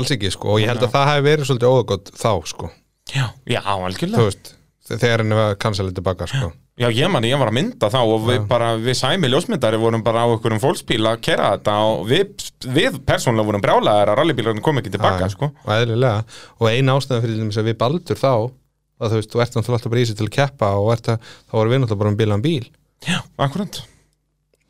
alls ekki, sko, og ég held að það hefði verið svolítið óðagott þá, sko, Já, já, þú algjörlega veist þegar henni var kansalið tilbaka, sko. Já, ég manni, ég var að mynda þá og við bara, við sæmi ljósmyndari vorum bara á einhverjum fólksbíl að kera þetta og við, við persónulega vorum brjálæðar að rallybílarnir kom ekki tilbaka, Já, sko. og eðlilega, og ein ástæðan fyrir þess að við baldur þá, að þú veist, þú ert náttúrulega alltaf bara í sig til að keppa og ert að, þá voru við náttúrulega bara um bílan bíl. Já, akkurant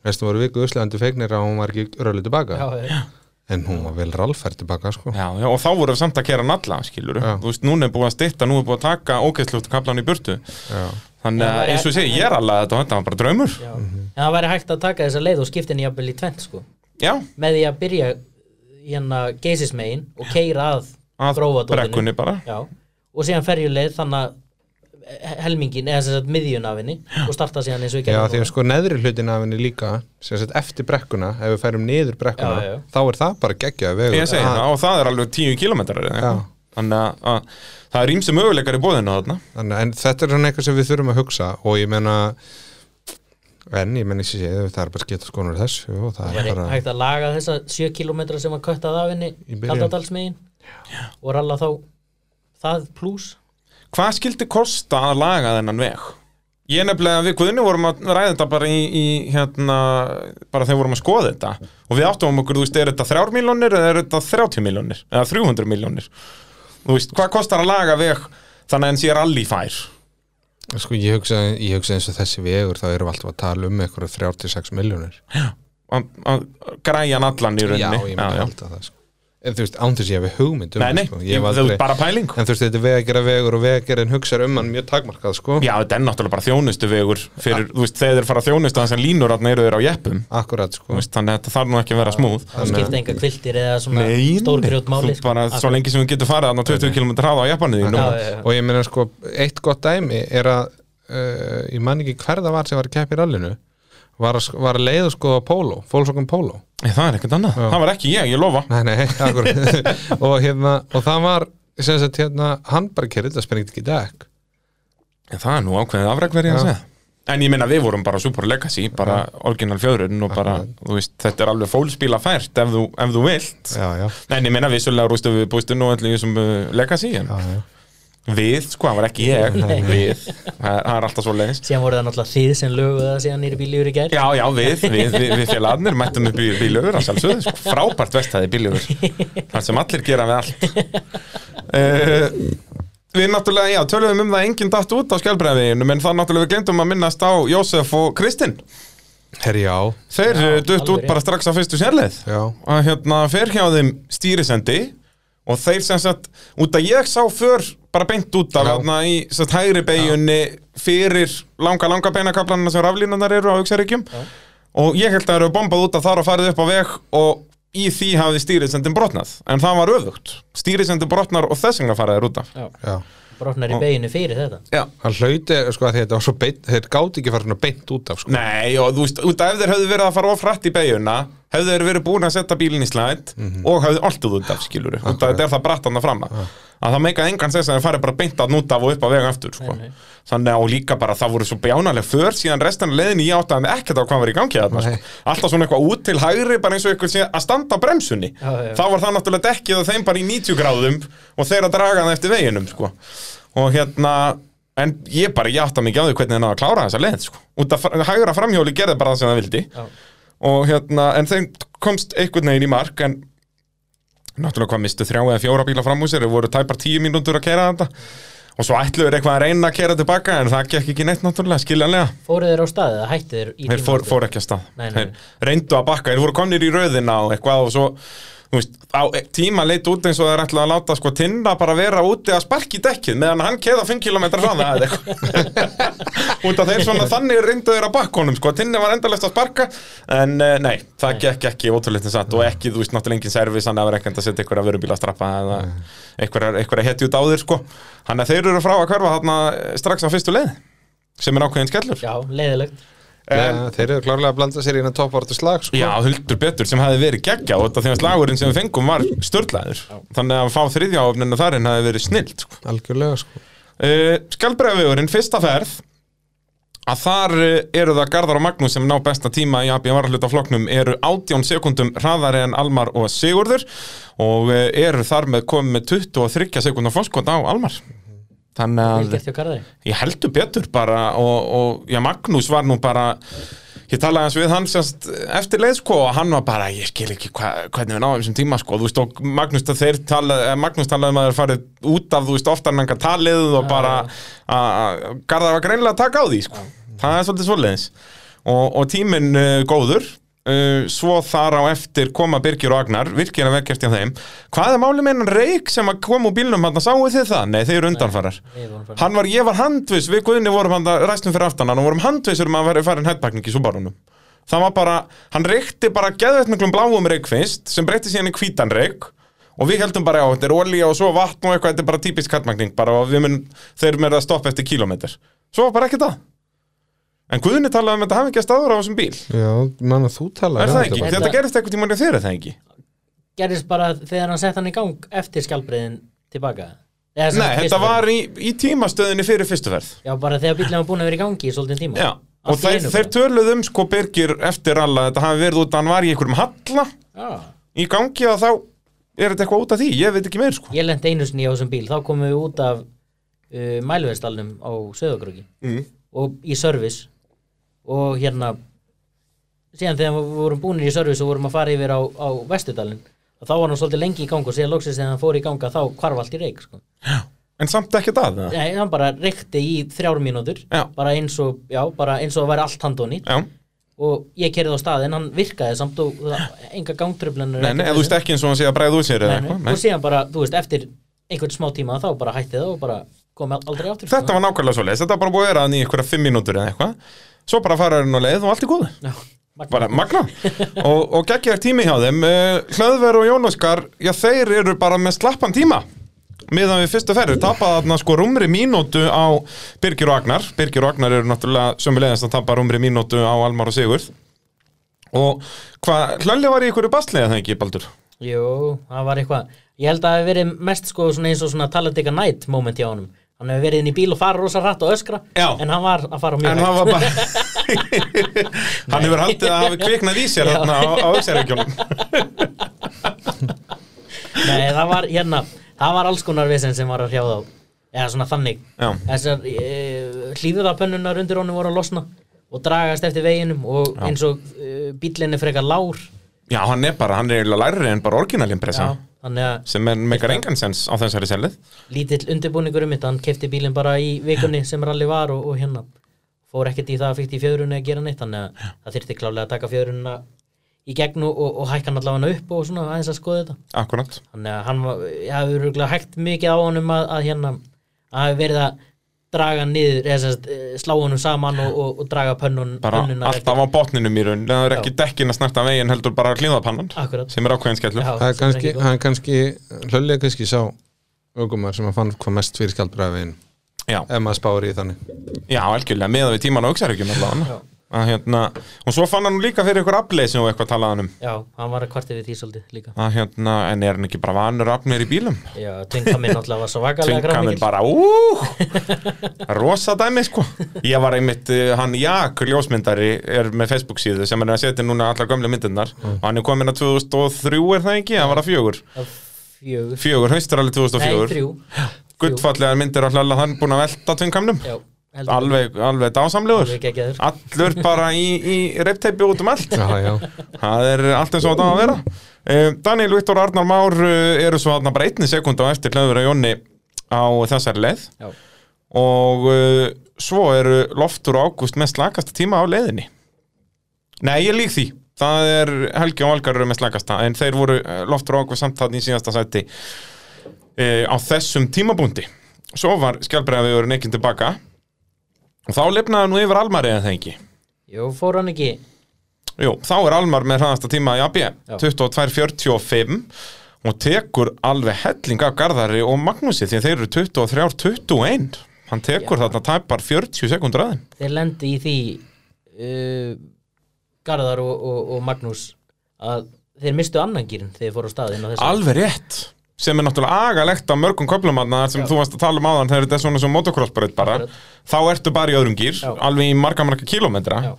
Veistu, voru viku uslegandi fegnir að hún var ekki rölu tilbaka, já, já. En hún var vel rallfært tilbaka, sko Já, já, og þá vorum við samt að kera nalla, skilur Já. Þú veist, núna er búið að stytta, nú er búið að taka ógeðsljótt kaplan í burtu Já. Þannig að eins og ég segi, ég er alveg þetta og þetta var bara draumur Já. en það væri hægt að taka þessa leið og skipta henni jafnvel í tvent sko. Já, með því að byrja hérna geysismegin og keira að, að Grófadótinu. brekkunni bara já, og síðan ferjuleið þannig að helmingin eða sem sagt miðjun af henni og starta síðan eins og ég Já, því að sko neðri hlutin af henni líka sem sagt eftir brekkuna, ef við færum niður brekkuna, Já, já. þá er það bara geggjað vegur. Ég segi Ah, það, og það er alveg 10 kilometrar eða? Eitthvað. Þannig að, að það er ímsi möguleikar í bóðinu þarna. Þannig, en þetta er svona eitthvað sem við þurfum að hugsa og ég meina en ég meina þessi séð, það er bara skita skonar þessu og það það er bara hægt að laga þessa 7 km sem var köttað af henni kaldadalsmegin og ralla þá það pluss Hvað skildi kosta að laga þennan veg? Ég nefnilega, við Guðni vorum að ræða þetta bara í, í hérna, bara þegar vorum að skoða þetta og við áttum um okkur, þú veist, er þetta 3 miljónir eða er þetta 30 miljónir eða 300 miljónir Þú veist, hvað kostar að laga veg þannig en sé rally fær? sko ég hugsa, ég hugsa eins og þessi vegur þá erum við alltaf að tala um eitthvað 36 miljónir Að að græja hann allan í Já, rauninni ég myndi alltaf það sko. En þú veist, án þess ég hef hugmynd um Nei, nei, það, sko. ég, aldrei, veist, bara pæling. En þú veist, þetta er vegjara vegur og vegjara hugsar um hann mjög takmarkað sko. Já, þetta er náttúrulega bara þjónustu vegur fyrir, þú veist, þegar þeir fara að þjónustu þannig að línur þarna eru þeir á jeppum. Akkurat sko. Veist, þannig að þetta þarf nú ekki að vera smúð það skipta enga kviltir eða svona Nei, stórgrjót máli þú bara, svo lengi sem við getum farið þarna 20 km hraða á já. og ég meina sko, var sem var að var að, að leið og skoða Polo, Volkswagen Polo Nei, það er ekkert annað, það var ekki ég, ég lofa. Nei, nei, (laughs) og, hérna, og það var sem sagt, hérna, hann bara kerið þetta spenningti ekki í dag En Það er nú ákveðið afræk verið að Já. segja. En ég minna við vorum bara Super Legacy bara original fjöðrun og bara veist, þetta er alveg fólkspíla fært ef þú, ef þú vilt. Já, já, En ég minna vissulega rústu við bústun og allir uh, Legacy en já, já. Við, sko, það var ekki ég. Við, það er, það er alltaf svo leiðist síðan voru það náttúrulega þið sem löguðu það síðan nýri bíljúri gær. Já, já, við, við, við, við félagarnir mættum upp í bílöfur á sjálfsögðu, sko, frábært vestæði bílöfur þar sem allir gera við allt. Uh, Við náttúrulega, já, töluðum um það að enginn datt út á skjálbreiðveginu en það náttúrulega við glemdum að minnast á Jósef og Kristinn. Herri, já, Þeir dutt alveg út bara strax á fyrstu sérleið. Já. Og hérna fer hjá þeim stýrisendi og þeir sem sagt, út að ég sá för bara beint út af hérna í sagt, hægri beigjunni fyrir langa, langa beinakablanina sem raflínunar eru á auksaríkjum og ég held að það eru bombað út af þar og farið upp á veg og í því hafði stýrisendin brotnað. En það var öfugt, stýrisendin brotnar og þess vegna faraðir út af. Já, brotnar í beginu fyrir þetta. Já. hann hlauti, sko, að þetta var svo beint þeir gáti ekki fara svona beint út af, sko. Nei, og þú veist, út af ef þeir hefðu verið að fara of hratt í beiguna hefðu þeir verið búin að setja bílinn í slæð og hefðu alltaf út af, skilur af þetta er það bratt hann að framma að það meika engan sess að þeir fari bara beint að út af og upp á vega aftur sko. Nei, nei. þannig að og líka bara það voru svo bjánaleg för síðan restan af leiðinni ég átti að ekkert á hvað var í gangi þarna, Nei. sko. alltaf svona eitthvað út til hægri bara eins og eitthvað að standa á bremsunni Já, já. þá var það náttúrulega dekkið á þeim bara í 90 gráðum og þeir að draga það eftir veginum sko. og hérna en ég bara, ég átti að mikið á því hvernig þeir náðu að klára þessa leið sko. út að fr- hægra framhjóli gerði bara það sem það vildi Já. Og hérna, en þeim komst einhvern veginn í mark en náttúrulega hvað mistu þrjá eða fjóra bíla fram úr sér þeir voru tæpar tíu mínútur að kera þetta. Og svo ætluður eitthvað að reyna að kera tilbaka en það gekk ekki neitt náttúrulega, skiljanlega. Fóruð þeir á staðið eða hættu þeir í þeir fór, fór ekki að stað. Nei, nei, reyndu að bakka, þeir voru komnir í röðina og eitthvað og svo veist, á e- tíma leit út eins og þeir ætlaði að láta sko tinna bara vera úti að sparki dekkið meðan hann keða 5 km hraða eða eitthvað. (laughs) Út af þeir svona þannig reyndu þeir að bakka honum sko, tinni var endalegt að sparka en uh, nei, það gekk ekki ótrúleitin satt og ekki, þú veist, náttúrulega engin servis hann vera ekkert að setja einhverja vörubíla að strappa eða einhverja, hetju út á þér sko. Hann að þeir eru frá að hverfa þarna strax á fyrstu leið sem er ákveðin skellur. Já, leiðilegt En- ja, Þeir eru klárlega að blanda sér í hérna toppvartu slag, sko. Já, huldur betur sem hefði verið geggja og þetta því að slagurinn sem við fengum var störlaður þannig að fá þriðjáfninu þarinn hefði verið snilt sko. Algjörlega, sko. Uh, Skalbreiðavegurinn, fyrsta ferð að þar uh, eru það Garðar og Magnús sem ná besta tíma í AB varahluta flokknum eru 18 sekundum hraðari en Almar og Sigurður og uh, eru þar með komið með 23 sekundar fórskot á Almar þannig að ég heldur betur bara og, og já, Magnús var nú bara ég talaði hans við hann sérst, eftir leið sko og hann var bara, ég skil ekki hva, hvernig við náðum þessum tíma sko, þú veist og Magnús talaði, eh, Magnús talaði um að þeir farið út af, þú veist, oftar en enga talið og bara, að Garðar var greinilega að taka á því sko, það er svolítið svoleiðis. Og, og tíminn uh, góður uh, svo þar á eftir koma Birgir og Agnar, virkir að vekkjast hjá þeim. Hvað er málið með hennan reik sem kom úr bílnum hann, sáu þið það? Nei, þeir eru undanfarar Hann var, ég var handviss, við Guðni vorum hann ræstum fyrir aftan hann og vorum handvissur um að vera farin hættbakning í Subarunum. Það var bara, hann reykti bara geðveitt miklum bláum reik fyrst, sem breytti síðan í hvítan reik og við heldum bara, já, þetta er olía og svo vatn og eitthvað, þetta er bara típisk hættbakning, bara og við mun, þeir En Guðni talaði um að þetta hafi ekki að staður á þessum bíl. Já, mann að þú tala Er það ekki? Þetta- Þetta gerist eitthvað þér, er það ekki? gerðist bara þegar hann sett hann í gang eftir skjálbreiðin tilbaka Nei, þetta var í, í tímastöðinni fyrir fyrstu ferð. ferð. já, bara þegar bílinn var búin að vera í gangi í svolítið tíma Já, og þeir, þeir bara. töluðu um sko Birgir eftir alla, þetta hafi verið út að hann var í einhverjum halla Já. í gangi og þá er þetta eitthvað út af því, ég veit ekki meir sko ég lendi einu sinni á þessum bíl þá komum við út af uh, mælverðstalnum á Söðakröki mm. og í service og hérna síðan þegar við vorum búinir í service og vorum að fara yfir á, á Vestudalinn og þá var hann svolítið lengi í gang og síðan loksins þegar hann fór í ganga þá hvarf allt í reik sko. En samt ekki það? Nei, hann bara reikti í þrjár mínútur bara eins og, já, bara eins og að væri allt handónýtt Já, og ég kerði á staðinn, hann virkaði samt og enga gangtröflanir nei, nei, þú veist ekki eins og hann sé að bregða úr sér Nei, nei. eitthvað og síðan bara, þú veist, eftir einhvern smá tíma þá bara hætti það og bara kom aldrei aftur Þetta var nákvæmlega svo leið, þetta var bara búið að vera í einhverja fimm mínútur eða eitthvað Svo bara fara hann á leið og allt er góð Já. Bara magna Og, og geggjar tími hjá þeim. Uh, Hlöðver og Jón Óskar, já þeir eru bara með slappan tíma miðan við fyrstu ferður, tapaði þarna sko rúmri mínútu á Birgir og Agnar. Birgir og Agnar eru náttúrulega sömulegðast að tapa rúmri mínútu á Almar og Sigurð. Og hvað, Hlölli var í ykkur baslega það ekki, Baldur? Jú, það var eitthvað. Ég held að það hef verið mest sko eins og svona talandika night moment hjá honum Hann hefur verið inn í bíl og fara rosa hratt og öskra Já. En hann var að fara mjög En hann var bara (laughs) Hann hefur haldið að kviknað í sér á, á Öxarreikjónum (laughs) Nei, það var hérna Það var alls konar vesen sem var að hrjá þá. Eða svona þannig. Já. Þessar e, hlýðuðapönnunar undir honum voru að losna Og dragast eftir veginum Og eins og e, bíllinn er frekar lár Já, hann er bara, hann er eiginlega lærri en bara að sem er meikar engan sens á þessari sellið lítill undirbúningur um þetta Hann kefti bílinn bara í vikunni sem ralli var Og, og hérna. Fór ekkert í það að fyrst í fjöðrunni að gera neitt Þannig að það þyrfti klálega að taka fjöðrunna í gegn og, og, og hækka hann allavega upp og svona aðeins að skoða þetta. Akkurat. Þannig að hann var, ég hafi örgulega hægt mikið á honum að, að hérna að verið að draga niður eða sérst, eh, slá honum saman og, og, og draga pönnun bara alltaf á botninum í raun. Það er ekki dekkin að snerta veginn heldur bara hlýðapannan Akkurat. sem er ákveðin skellu Já, Það er sem kannski, ekki gott. hann er kannski hlöllið er kannski sá aukumar sem að fann hvað mest fyrir skjaldbræðin ef maður spáir í þannig. Já, algjörlega meða við tíman á auksarhyggjum allavega að hérna, og svo fann hann líka fyrir ykkur afleysi og eitthvað talaðan um. Já, hann var að kvarti við því svolítið líka. Að hérna, en er hann ekki bara vanur afnir í bílum? Já, tvinka minn náttúrulega var svo vakalega grámikil bara, úúúú rosa dæmi sko. Ég var einmitt, uh, hann Jak ljósmyndari er með Facebook síðu sem er að setja núna allar gömlu myndirnar. Og hann er komin að 2003 er það ekki, hann var að fjögur. Fjögur. Fjögur, haustur alveg Nei, 2004 þrjú. Guttfallegar myndir að hlalla hann búin að velta tvinkamnum Já, heldur alveg, alveg dásamlegur. Allur bara í, í reypteipi út um allt. Já, já, það er allt eins og á að vera. Um, Daniel Viktor Arnar Már uh, eru svo þarna bara einni sekund á eftir hlöður að Jónni á þessari leið. Já, og uh, svo eru Loftur og Ágúst með slakasta tíma á leiðinni. Nei, ég lík því. Það er Helgi og Valgar eru með slakasta en þeir voru Loftur og Ágúst samt þarna í síðasta sæti uh, á þessum tímabúndi. Svo var skjálbreiðavegur neikinn tilbaka og þá lifnaði nú yfir Almari eða það ekki? Jú, fór hann ekki. Jú, þá er Almar með hraðasta tíma í AB Já. 22.45 og tekur alveg helling af Garðari og Magnúsi því þeir eru 23.21 hann tekur þarna tæpar 40 sekundur aðeim Þeir lendi í því uh, Garðar og, og, og Magnús að þeir mistu annan gýrin þegar þeir fóru á þessu alveg rétt sem er náttúrulega agalegt af mörgum köflumanna sem þú varst að tala um áðan þegar þetta er svona sem motocrossbreyt bara Akkurat. þá ertu bara í öðrum gýr, Já. alveg í marga marga kilómetra Já.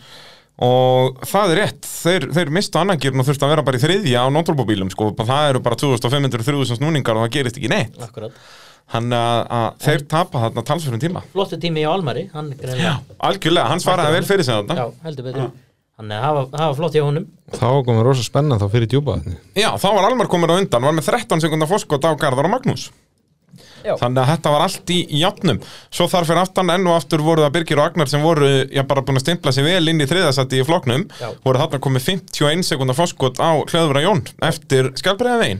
og það er rétt þeir, þeir mistu annan gýrn og þurftu að vera bara í þriðja á nótrúbóbílum sko, það eru bara 2500-3000 snúningar og það gerist ekki neitt. Akkurat. Hann að, að þeir tapa þarna talsverðum tíma. Flottu tími hjá Almari hann greinlega algjörlega, hann svaraði vel fyrir sig Já, þarna heldur betur Þannig að það var- flott hjá honum. Þá komum rosa spennan þá fyrir djúpaðni já, þá var Almar komin á undan, var með 13 sekundar fórskot á Garðar og Magnús. Já. þannig að þetta var allt í játnum. Svo þar fyrir aftan enn og aftur voru það Birgir og Agnar sem voru, já, bara búin að stimpla sig vel inn í þriðasætti í flokknum. Já. voru þarna komið 51 sekundar fórskot á Hlöðvara Jón eftir skjálbreiðavegin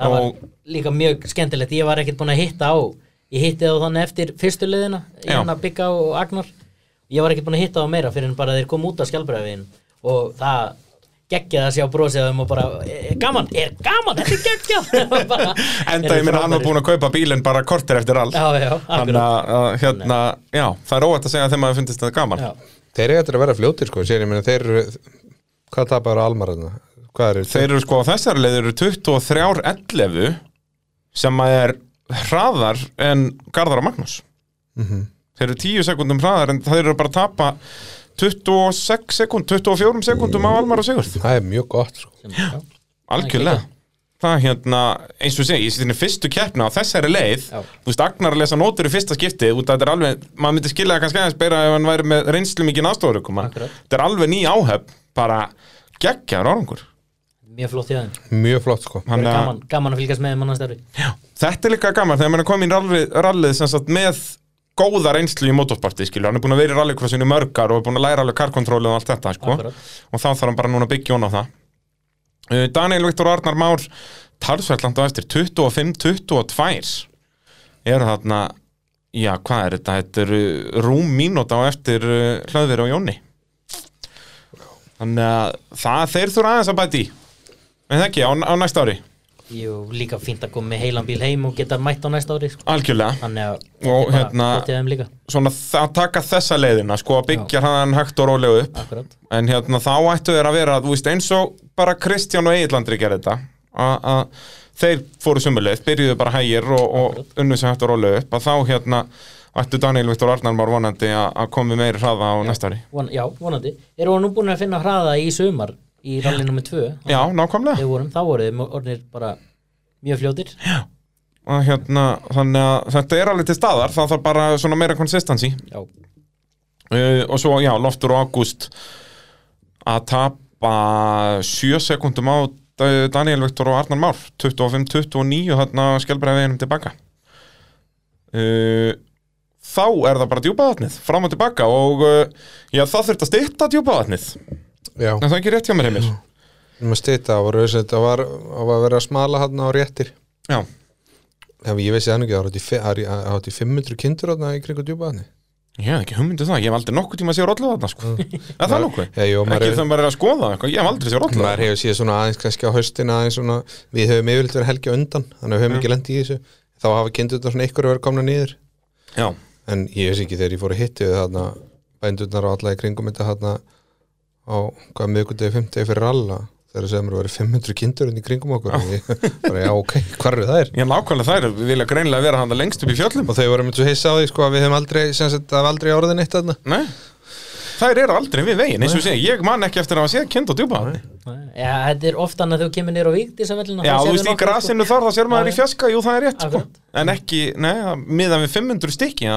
Það var og líka mjög skemmtilegt. Ég var ekkert búin að hitta á Ég hitti þá þannig eftir fyrstu Ég var ekkert búin að hitta á meira fyrir en bara þeir kom út af skjálbræðin Og það geggjaði að sjá brosið á þeim og bara er gaman, er gaman, þetta er geggjað. (laughs) Bara- enda ég minna hann var búin að kaupa bílinn bara kortir eftir all Já, já, þannig að, hérna, já, það er óætt að segja að þeim að það finnst þetta gaman. Já. Þeir eru eftir að vera fljótir sko, sér ég meina þeir eru hvað tapar á Almar þarna? Hvað eru Þeir? Eru sko á þessari leið eru 23.11 sem að er hraðar en Garðar og Magnús Þeir eru 10 sekundum hraðar en þeir eru bara að tapa 26 sekund, 24 sekundum á Almar og Sigurð Það er mjög gott sko. Já. Algjörlega Það er hérna, eins og ég segi, í sinni fyrstu keppna á þessari leið, Já. þú veist, Agnar að lesa nótur í fyrsta skipti, út að þetta er alveg, maður myndi skilja það kannski aðeins beira ef hann væri með reynslu mikið nástofur, Akkurat. þetta er alveg ný áhöf, bara geggjar árangur. Mjög flott hjá þeim Mjög flott sko. Hann Bara að- gaman, gaman að fylgjast með þeim annars stærri Þetta er líka gaman þegar maður er komin í rallið, rallið sem sagt með góða reynslu í motorsporti, skilju, hann er búin að vera í rallycrossinu mörgar og er búin að læra alveg karkontróli og allt þetta, sko, Akkurat. og þá þarf hann bara núna að byggja hún á það. Uh, Daniel Viktor Arnar Már, talsverðland á eftir 25-22 eru þarna, já, hvað er þetta, þetta eru rúm mínúta á eftir uh, hlöðveri og Jóni. Þannig að það þeir þurfa aðeins að bæti í, en það ekki, á, á næsta ári. Jú, líka fínt að koma með heilan bíl heim og geta mætt á næsta ári sko. algjörlega. Þannig að Og hérna- svona að taka þessa leiðina sko að byggja hann hægt og rólega upp. Akkurat. En hérna þá ættu þeir að vera veist eins og bara Kristján og Egillandri gerði þetta að- þeir fóru sumuleið, byrjuðu bara hægir og, og unnu sem hægt og rólega upp að þá hérna ættu Daniel Viktor Arnarmár vonandi að komi meiri hraða á næsta ári. Von, Já, vonandi. Erum við nú búin að finna hraða í sumar í rally nummer 2 Já, nákvæmlega. Vorum, þá voru þeim orðinir bara mjög fljótir. Og hérna, þannig að þetta er alveg til staðar það þarf bara svona meira konsistansi Já, uh, og svo já, Loftur og August að tapa 7 sekundum á Da- Daniel Viktor og Arnar Már. 25-29 þarna skjálbreið veginum tilbaka uh, þá er það bara djúpaðatnið fram og tilbaka og uh, já, það þurft að styrta djúpaðatnið Já, en það er ekki rétt hjá mér heimir? Um það að það var að vera smala hann á réttir. Já, ég vissi það ekki, það var átti- það er- það átti 500 kindur í kringu djúpaðni ég hef ekki hugmyndið það ég hef aldrei nokkuð tíma að sé rollu þarna sko. er það nokkuð? Jú, maður ekki er- þegar maður er að skoða ég hef aldrei sé rollu maður hefur séð svona aðeins kannski á aðeins svona, við höfum yfirleitt verið helgi á undan þannig að við höfum ekki lent í þessu. Þá hafa kindurnar svona ykkur að vera komna niður. Já, en ég veist ekki þegar ég fór að hitti bændurnar og alla í kringum þetta á hvað miðgundegi 50 fyrir alla þegar sem eru verið 500 kindur í kringum okkur og ég bara já ok, (laughs) hvar eru þær? ég nákvæmlega þær. Vilja greinilega vera hann lengst upp í fjöllum. Og þau voru með svo hissa á því sko að við höfum aldrei sem sagt, það var aldrei orðin eitt þarna. Nei, þær eru aldrei við veginn eins og sé, ég man ekki eftir að hafa séð kind og djúpa Já, þetta er oft annað þegar þú kemur nýr á víkdísavellina Já, þú veist, í grasinu þar, það sér maður Já, í fjaska, jú, það er rétt, sko. En ekki, nei, það- miðað við 500 stykki, já,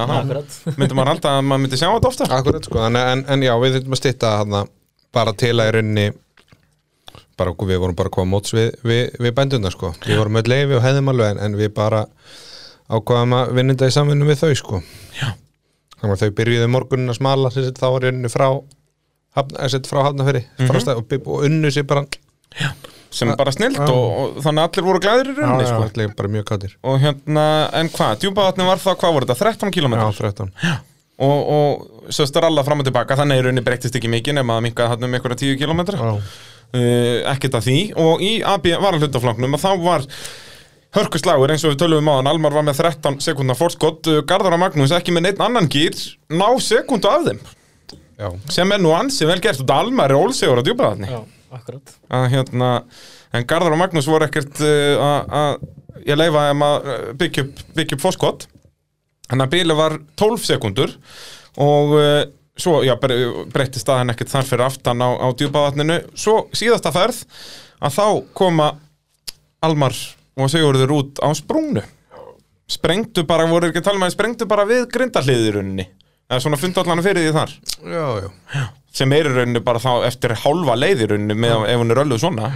myndi maður alltaf að maður myndi sjá þetta ofta Akkurat sko, en, en, en já, við þurfum að stytta þarna bara til að í rauninni bara við vorum bara að koma móts við, við, við bænduna sko, við vorum öll leifi og hefðum alveg en, en við bara ákvaðum að vinna þetta í samvinnu við þau sko. Já. þannig að þau byrjuðu morgunin að smala sem sagt, þá var í rauninni frá hafna, sem sagt, frá hafnafyrir Mhm. mm og, bybb- og unnu sér bara Sem er bara snilt og, og þannig að allir voru glæðir í rauninni, sko. allir bara mjög kátir Og hérna, en hvað, djúpavatni var það, hvað voru þetta, 13 km Já, 13 Og, og svo staralla fram og tilbaka, þannig í rauninni breyttist ekki mikið nema að minka hann um einhverja 10 km Já. uh, ekkert af því. Og í AB var að hlutafloknum og þá var hörkuslagur eins og við tölum um áðan. Almar var með 13 sekundar fórskott uh, Garðar og Magnús ekki með neitt annan gýr ná sekundu af þeim. Já. sem er nú ansi vel gert og Almar er ólsegur að Já, akkurat. Að hérna en Garðar og Magnús voru ekkert uh, að- að ég leifa þeim að uh, byggja upp, upp fórskott þannig að bíli var 12 sekundur og uh, svo, já, bre- breytti staðan ekkert þar fyrir aftan á, á djúpavatninu. Svo síðasta ferð að þá koma Almar og Sigurður út á sprungnu. Sprengtu bara, voru ekki að tala með sprengtu bara við grindahliðirunni eða svona fundu allan fyrir því þar? Já, já. sem er í rauninni bara þá eftir hálfa leið í rauninni með ef hún er ölluð svona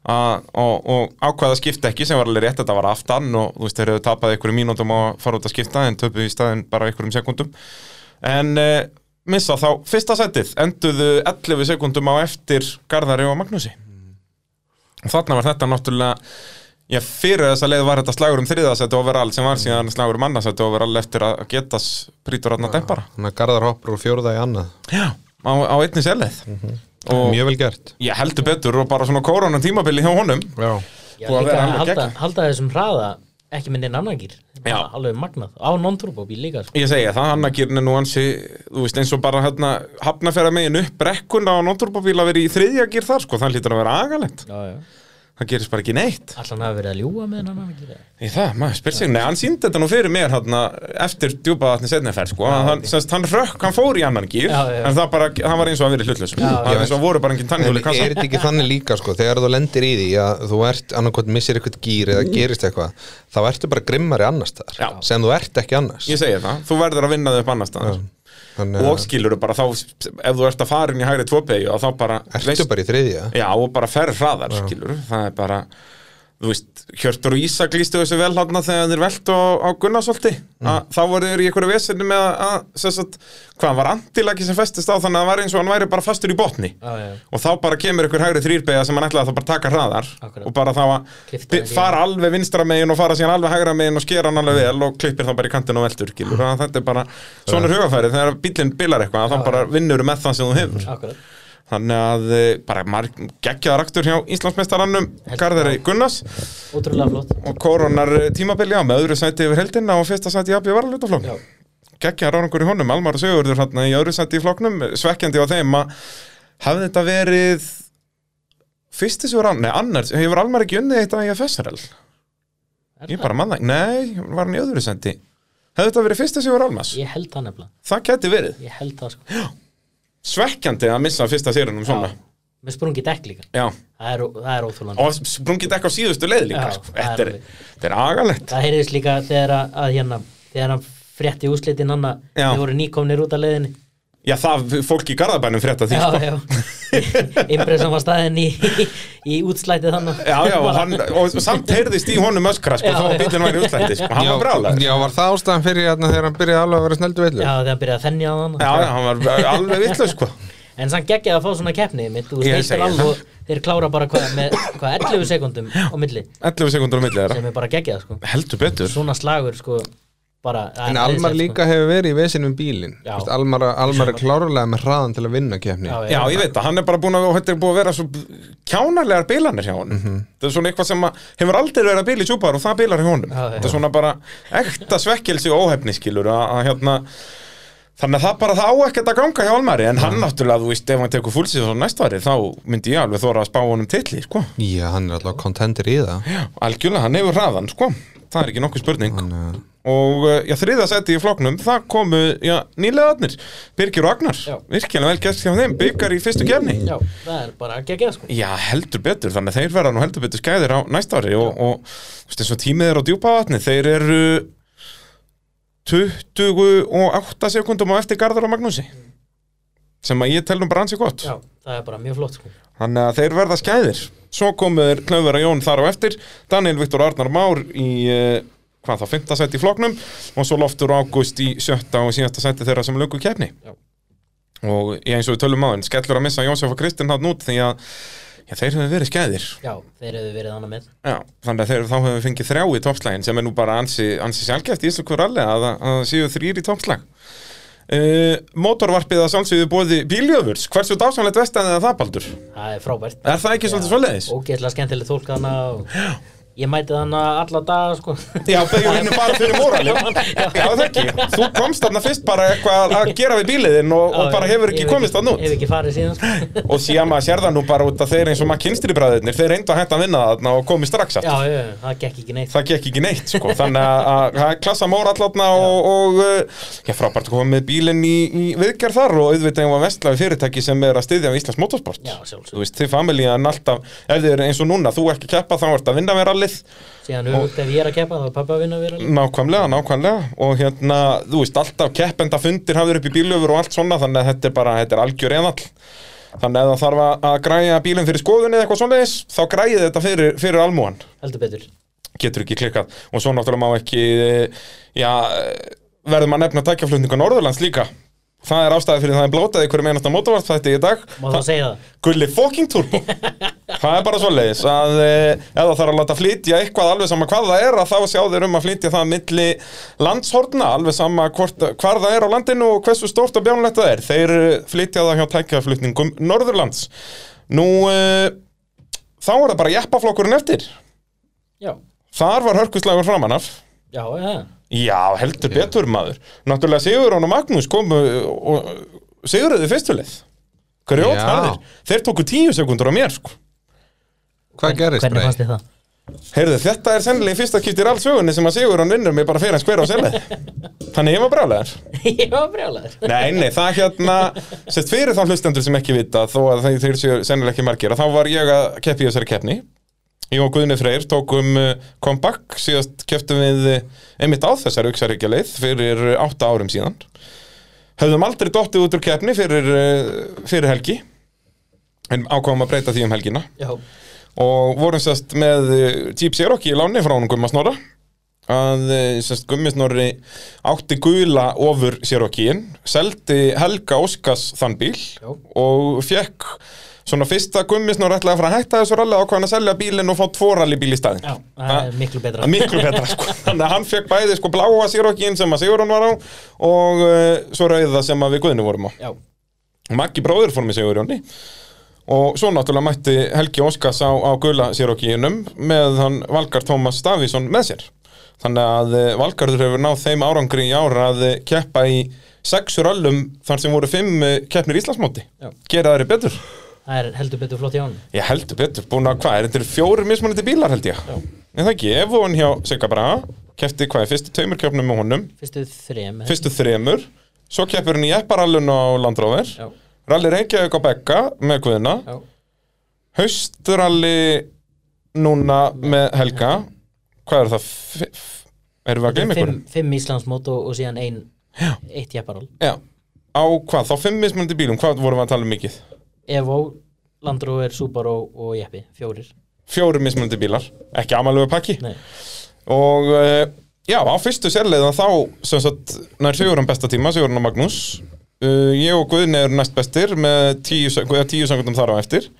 A, og, og ákvaða skipta ekki sem var alveg rétt, þetta var aftan og þú veist, þeir eru tapað einhverjum mínútum að fara út að skipta en töpuðu í staðin bara einhverjum sekundum en uh, missa þá fyrsta setið, enduðu 11 sekundum á eftir Garðari og Magnúsi og þarna var þetta náttúrulega Já, fyrir þessa leið var þetta slagur um þriðasætti overall sem var síðan slagur um annarsætti overall eftir að getas prítur hann að dempara. Að Garðar hoppur úr fjórða í annað Já, á, á einni selið. Og Mjög vel gert ég heldur betur og bara svona kórona tímabili hjá honum. Já, Já, líka vera að halda, halda þessum hraða ekki með neinn annan gýr Já. alveg magnað, á non-turbo bíl líka sko. Ég segja það, Hannagirn er nú ansi, þú veist eins og bara hérna hafnafæra megin upp brekkuna á nóturbóbíl að vera í þriðja gýr þar sko, það lítur að vera agalegt. já, já. Það gerist bara ekki neitt. allan hafi verið að ljúga með hennan annan gýr Í það, maður spyr sig, nei, hann síndi þetta nú fyrir mér hérna eftir djúpaðatni setniferð, sko, hann, semst, hann rökk, hann fór í annan gýr, en það bara, hann var eins og það var já. eins og voru bara engin En tannhjóli er kassa. þetta ekki þannig líka sko, þegar þú lendir í því að þú ert annarkot missir eitthvað gýr eða gerist eitthvað þá ertu bara grimmari annars staðar sem þú ert ekki annars. Ég segi það, þú verður að vinna þau upp annars staðar. Þannig Og skilur þá, ef þú ert að fara inn í hægri tvopegi og þá bara, ertu bara í þriðja? Já, og bara ferð hraðar, skilur Það er bara, þú veist Hjörtur og Ísak lístu þessu vel hann þegar þeir veltu á, á Gunnarsholti mm. þá voru þeir í einhverju vesenni með að, að sem sagt, hvað, var antilagi sem festist á þannig að það var eins og hann væri bara fastur í botni já, já. og þá bara kemur einhver hægri þrýrbega sem hann ætlaði að það bara taka hraðar Akkurat. og bara þá að fara alveg vinstra megin og fara síðan alveg hægra megin og skera hann alveg vel og klippir þá bara í kantinu og skilur, (laughs) mm. þetta er bara, svona er hugafærið þegar bílinn bilar eitthvað, þá bara vinnur með það sem þú hefur akkurat þannig að eh, bara marg, geggjaðar aktur hjá Íslandsmeistarannum Garðari Gunnars. Ótrúlega flott. Og koronar tímabili á með öðru sæti yfir heldina og fyrsta sæti í AB varalutaflokk geggjaðar árangur í honum, Almar og Sigurður hérna í öðru sæti í flokknum, svekkjandi á þeim að hafði þetta verið fyrsti sigur Almar, nei annars hefur Almar ekki unnið þetta í FSRL ég bara manna, nei, var hann í öðru sæti. Hefði þetta verið fyrsti sigur Almars? Ég held það nefnilega, það svekkjandi að missa fyrsta sigurinn um svona, Með sprungi dekk líka. Já, Það er, er óþúlandi og sprungið ekki á síðustu leið líka, Já, sko. þetta er, er þetta er agalegt. Það heyrðist líka þegar að, að hérna Þegar hann frétti úslitin hann að Já. Þið voru nýkomnir út af leiðinni já, það, fólk í Garðabænum frétta því, Já, sko. já. (laughs) Impressum var staðin í, í útslætið þannig Já, já, og, hann, og samt heyrðist í honum öskra, sko, Já, að já. bílinn væri útlætti, sko, hann já, var brálaður. já, var það ástæðan fyrir hérna þegar hann byrjaði alveg að vera sneldu villu Já, þegar hann byrjaði að þennja á hann. Já, já, hann var alveg vitlaus, sko. En sann geggjaði að fá svona keppni mitt, Þú það. alveg Þeir klára bara hvað, með hvað 11 sekundum á milli. 11 sekundur á millið þeirra. sem er bara sko. Sko það En Almar líka hefur verið í vesinn um bílinn Já. Vist, Almar, Almar er klárlega með hraðan til að vinna keppni Já, Já, ég veit að hann er bara búin að, búin að vera svo kjánarlegar bílanir hjá honum. Það er svona eitthvað sem að hefur aldrei verið að bíla í Subaru og það bílar hjá honum. Já, já. Þetta er svona bara ekta svekkelsi og óhefni, skilur, að, að hérna, þannig að það bara, það á ekkert að ganga hjá Almari, en hann náttúrulega, þú veist, ef hann tekur fullsíð svo næst varið, þá myndi ég alveg þóra að spá honum titli, sko. Já, hann er alltaf kontentir í það Já, algjörlega, hann hefur hraðan, sko. Það er ekki nokkuð spurning. Þannig að og uh, já, þriða seti í flokknum það komu, nýlegaðarnir Birgir og Agnar, Já. virkilega vel gert hjá þeim Birgir í fyrstu kefni Já, það er bara geggjað sko. Já, heldur betur, þannig að þeir verða nú heldur betur skæðir á næsta ári og, og og tímið er á djúpa vatni, þeir eru 28 sekundum á eftir Garðar og Magnúsi sem að ég tel nú bara ansi gott. Já, það er bara mjög flott sko. Þannig að þeir verða skæðir. Svo komuður Knöfur að Jón þar á eftir Daniel Viktor Arnar Már í uh, hvað þá, fymta seti í flokknum og svo Loftur Ágúst í sjötta og síðasta seti þeirra sem lungu kefni Já. og eins og við tölum en skellur að missa Jósef og Kristinn hann út því að já, þeir hefur verið skæðir. Já, þeir hefðu verið annað með. Já, þannig að þeir, þá hefur við fengið þrjá í toppslægin sem er nú bara ansi, ansi sjálfgeft í Íslandskur allir að, að séu þrýr í toppslæg Uh, mótorvarpið að sjálfsögðu bóði bíljöfurs, hversu dásamlegt vestæðið er það baldur? Það er frábært. Er það ekki svolítið svoleiðis? Ógeðslega skemmtileg tólk hana og Ég mæti hana alla daga sko. Já, beðjum henni (laughs) bara fyrir móralin Já, það ekki, þú komst þarna fyrst bara eitthvað að gera við bíliðin og, og bara hefur ekki Ég komist þarna út. Hef ekki farið síðan sko. Og síðan maður sér það nú bara út að þeir eins og maður kynstir í bræðirnir Þeir reyndu að hætta að vinna þarna og komið strax Já, aftur já, það gekk ekki neitt. Það gekk ekki neitt, sko. Þannig að- klassa mórallatna og, og uh, já, frábært að koma með bílinn í, í viðgerð þar og auðvitað ég rallið Síðan auðvitað ef ég er að keppa þá er pappa að vinna að vera Nákvæmlega, nákvæmlega. Og hérna, þú veist, alltaf keppenda fundir hafður upp í bílöfur og allt svona þannig að þetta er bara, þetta er algjör eðall þannig að það þarf að- græja bílinn fyrir skoðunni eða eitthvað svoleiðis, þá græjið þetta fyrir, fyrir almúan, Heldur betur. Getur ekki klikkað. Og svo náttúrulega má ekki eh, já, verðum að nefna tækjaflutninga Norðurlands líka það er ástæði fyrir það er blótað ykkur með einasta mótorvart þetta í dag. Má það segja það? Gulli fucking turbo. (laughs) Það er bara svoleiðis að e, ef það þarf að láta flytja eitthvað alveg sama hvað það er að þá sjá þeir um að flytja það milli landshorna alveg sama hvort, hvar það er á landinu og hversu stórt og bjánlegt það er. Þeir eh, flytja það hjá tækjaflutningum Norðurlands. Nú e, þá er það bara jeppaflokkurinn eftir. Já, Þar var hörkuslagur framan af já, já. Já, heldur betur maður. Náttúrulega Sigurón og Magnús komu og Sigurðuði fyrstuleið Grjót Já. harðir Þeir tóku tíu sekundur á mér sko. Hvað gerist, Hvernig Brei? fannst þið það? Heyrðu, þetta er sennilega í fyrsta kipti í allsögunni sem að Sigurón vinnur mig bara fyrir hans hver á selið. (laughs) Þannig ég var brálegar ég var brjálæður Nei, nei, það hérna Sett fyrir þá hlustendur sem ekki vita Þó að þeir, þeir séu sennilega ekki margir að Þá var ég að keppi í þessari keppni Ég og Guðni Freyr tókum comeback Síðast kepptum við uh, einmitt á þessari auksaríkja leið Fyrir uh, átta árum síðan. Höfðum aldrei dottið út úr keppni fyrir, fyrir helgi. En ákváðum að breyta því um helgina. Já, og vorum sérst með eh, Jeep Cherokee í láni frá hún Gumma Snorra. Að eh, sérst Gummi Snorri átti gula ofur Cherokee-in seldi Helga Óskars þann bíl Já. og fekk svona fyrsta Gummi Snorri ætlaði að fara að hætta þessu ralli ákvæðan að selja bílinn og fá tvo rallybíl í staðinn. Já, það er miklu betra. Það er miklu betra sko. (laughs) Þannig að hann fekk bæði sko bláa Cherokee-in sem að Sigurðan var á og uh, svo rauða sem að við Guðni vorum á. Já, Maggi bróður fór með sigur Jóni og svo náttúrulega mætti Helgi Óskars á, á gula sérokkinum með hann Valgar Tómas Davísson með sér. Þannig að eh, Valgarður hefur náð þeim árangri í ára að eh, keppa í sexur öllum þar sem voru fimm eh, keppnir í Íslandsmóti. Já. gera þeirri betur Það er heldur betur flott hjá hann Ég heldur betur, búin að hvað, er þetta fjórir mismunandi bílar held ég? Já. En það ekki, ef hún hjá Sigga Braga Kefti hvað, fyrstu tveimur keppnum með honum? Fyrstu þrem Fyrstu þremur. Svo keppur hún í epparallun á Landróver Já, Rally Reykjavík á Bekka með Guðina já, Haustralli núna með Helga. Hvað er það? F- f- Erum við að gleyma ykkur? fimm, fimm Íslandsmót og, og síðan ein Eitt jepparal Já, á hvað? Þá fimm mismunandi bílum, hvað vorum við að tala um mikið? Evo, Landrover, Subaru og Jeppi Fjórir. Fjórir mismunandi bílar, ekki amalegu pakki. Nei, og uh, já, á fyrstu sérleiðan þá sem sagt, nær Sigurðan besta tíma Sigurðan og Magnús. Uh, ég og Guðni eru næst bestir með tíu, tíu sekundum þar á eftir.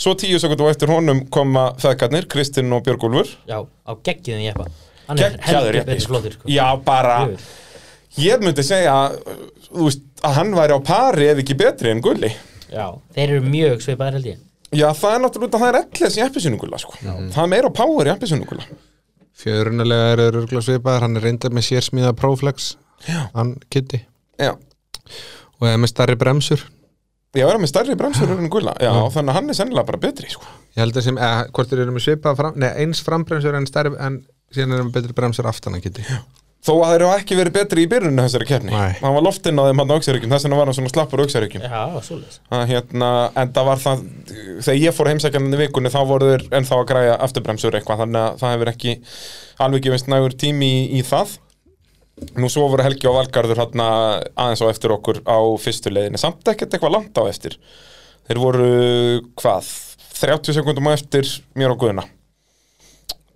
Svo tíu sekundum eftir honum koma feðgarnir, Kristinn og Björgúlfur já, á geggiðum Jeppa. Hann er heldur betur flottur sko. já, bara, ég myndi segja veist, að hann væri á pari ef ekki betri en Gulli Já, þeir eru mjög svipaðir held ég. Já, það er náttúrulega, út af það er elless í eppisinu Gulla sko. það er meira power í eppisinu Gulla Fjörunalega er örgulega svipaðar, hann er reyndar með sérsmíða Proflex, Já. hann Kitty já, og er með starri bremsur. Ég er með stærri bremsur Gulla, já, þannig að hann er sennilega bara betri sko. Ég held að sem, eða, hvort þeir eru með svipað fram, nei, eins frambremsur en starri en síðan er með betri bremsur aftan að Kitty Þó að þeir eru ekki verið betri í byrjunni þessari keppni. Hann var loftinn á þeim hann á auksarykjum Þess vegna var hann svona slappur auksarykjum Já, svoleiðis. Hérna, En það var það Þegar ég fór heimsækjan í vikunni Þá voru þeir ennþá að græja afturbremsur eitthvað. Þannig að það hefur ekki alveg gefist nægur tími í, í það. Nú svo voru Helgi og Valgarður hérna, aðeins á eftir okkur á fyrstu leiðinni. Samt ekkert eitthvað langt á eftir. Þeir voru, hvað 30 sekundum á eftir mér og Guðna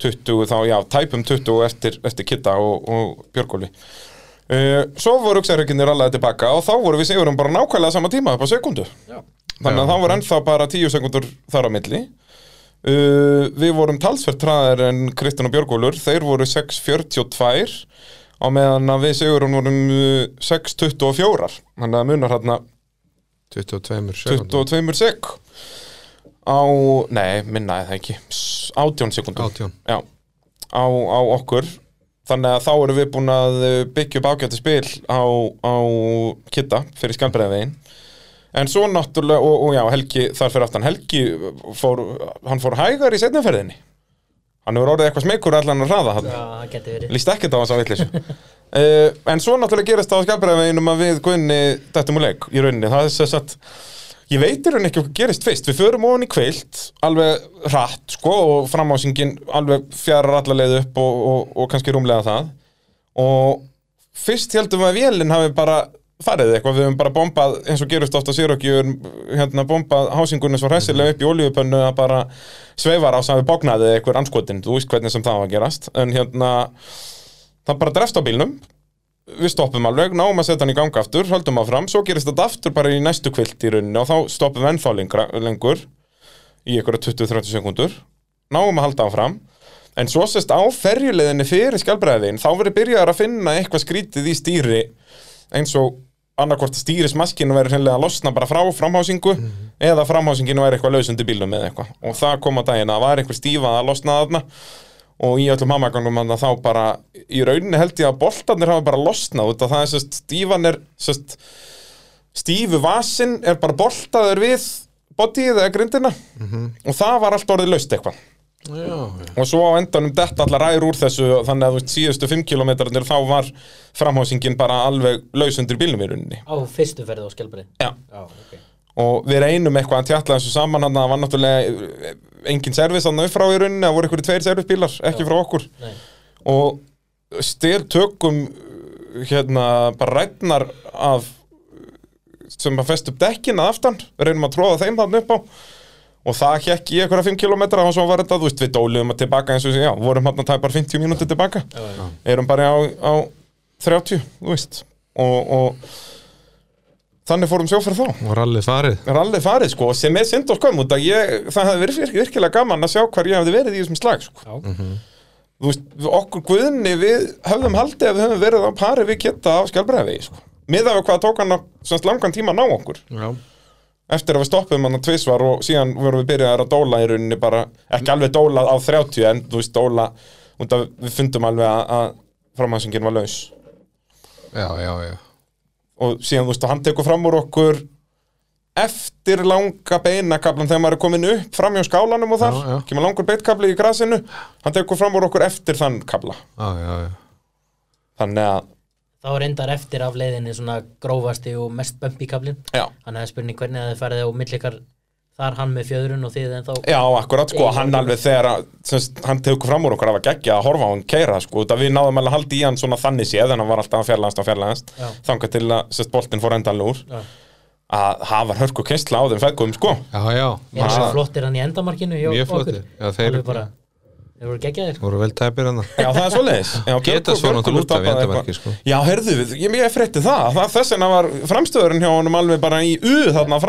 20 þá, já, tæpum 20 eftir, eftir Kitta og, og Björgóli uh, Svo voru auksærhaukinir allaði tilbaka og þá voru við sigurum bara nákvæmlega sama tíma upp á sekundu Já, Þannig að það voru ennþá bara 10 sekundur þar á milli. Uh, Við vorum talsvert traðar en Kristján og Björgólur Þeir voru 6.42 á meðan að við sigurum vorum uh, 6.24 Þannig að munar hérna 22 sekundum 22 sek á, nei, minna eða ekki 18 sekundum 18 Já, á, á okkur. Þannig að þá erum við búin að uh, byggja upp ágæti spil á, á Kitta fyrir skjálbreiðvegin En svo náttúrulega, og, og já, Helgi þar fyrir aftan Helgi fór, hann fór hægar í setnaferðinni Hann hefur orðið eitthvað smekur allan að hraða hann já það geti verið. Lýst ekkert á hans á vitlis uh, En svo náttúrulega gerist það á skjálbreiðveginum að við Gunni dættum úr leik í rauninni. Það er þess að Ég veit í rauninni ekki hvað gerist fyrst. Við förum ofan í kveilt, alveg hratt sko, og framásingin alveg fjarar alla leið upp og, og, og kannski rúmlega það. Og fyrst heldum við að vélinn hafi bara farið eitthvað, við höfum bara bombað eins og gerist ofta sérokjur hérna bombað hásingunni svo hressilega upp í olíupönnu að bara sveifar á sami bóknaði eitthvað anskotin, þú veist hvernig sem það var að gerast. En hérna það bara drefst á bílnum við stoppum alveg, náum að setja hann í ganga aftur höldum áfram, svo gerist þetta aftur bara í næstu kvilt í rauninni og þá stoppum við ennþá lengra, lengur í einhverja 20-30 sekundur náum að halda áfram. En svo sést á ferjuleiðinni fyrir skjálbræðin þá verður byrjaðar að finna eitthvað skrítið í stýri eins og annarkvort stýrismaskinu verður hreinlega að losna bara frá framhásingu eða framhásinginu verður eitthvað lausundi bílum eða eitthvað. Og það kom að það og í öllum hamagangum að þá bara í rauninni held ég að boltarnir hafa bara losnað út af það er sérst stífan er sérst stífu vasin er bara boltaður við bodyið eða grindina. Og það var allt orðið laust eitthvað. Og svo á endanum detta allar rær úr þessu þannig að þú veist, síðustu 5 kilometrarnir þá var framhásingin bara alveg laus undir bílnum í rauninni. Á fyrstu ferð á skjálbrið Já. Já, ok og við reynum eitthvað að tjalla þessu saman hann að það var náttúrulega engin servis hann upp frá í rauninni, það voru einhverju tveir servisbílar ekki frá okkur. Nei. og styr tökum hérna bara rætnar af sem að fest upp dekkin að aftan reynum að tróða þeim þannig upp á. Og það hekk í einhverja 5 km og svo var þetta, þú veist, við dóliðum að tilbaka eins og já, vorum hann að tæpa 50 mínútur tilbaka. Já, já. erum bara á, á 30, þú veist. Og, og þannig fórum sjó fyrir þá og rallið farið rallið farið sko, sem er synd og skömm út að ég, það hefði verið virk- virkilega gaman að sjá hvar ég hefði verið í þessum slag sko. Já. þú veist, okkur guðni við höfðum haldið að við höfum verið á pari við geta á skjálbræði sko. miðað við hvað tók hann að langan tíma ná okkur Já, eftir að við stoppum hann að tvisvar og síðan vorum við byrjaðar að dóla í rauninni bara, ekki alveg dóla á 30 en þú veist dóla, út af við fundum alveg að framhansingin var laus já, já, já. Og síðan þú veist að hann tekur fram úr okkur eftir langa beinakablan þegar maður er komin upp fram hjá skálanum og þar, Já, já. kemur langur beitkabli í grasinu, hann tekur fram úr okkur eftir þann kabla, Já, já, já. þannig að Þá reyndar eftir af leiðinni svona grófasti og mest bumpi kablin já, Þannig að spurning hvernig að þið farið á millikar þar hann með fjöðrun og þið en þá Já, akkurat, sko, hann alveg þegar að, semst, hann tegur fram úr okkur að var geggja að horfa á hann keira, sko, það við náðum alveg að halda í hann svona þannig séð, en hann var alltaf að fjarlægast og fjarlægast, Já. þangað til að, semst, boltinn fór endanlega úr, Já. að hafa hörku kynstla á þeim feggum, sko. Já, já, það Ah. flottir hann í endamarkinu Mjög flottir. Já, þeir- bara, þeir voru geggjaðir voru vel tæpir hann Já, það er. (laughs) Já, Geta Björgólfur- svo náttúrulega Björgólfur út af endamarki, sko. Já, heyrðu við, ég, ég frétti það, það þess vegna var framstöðurinn hjá honum alveg bara í U þarna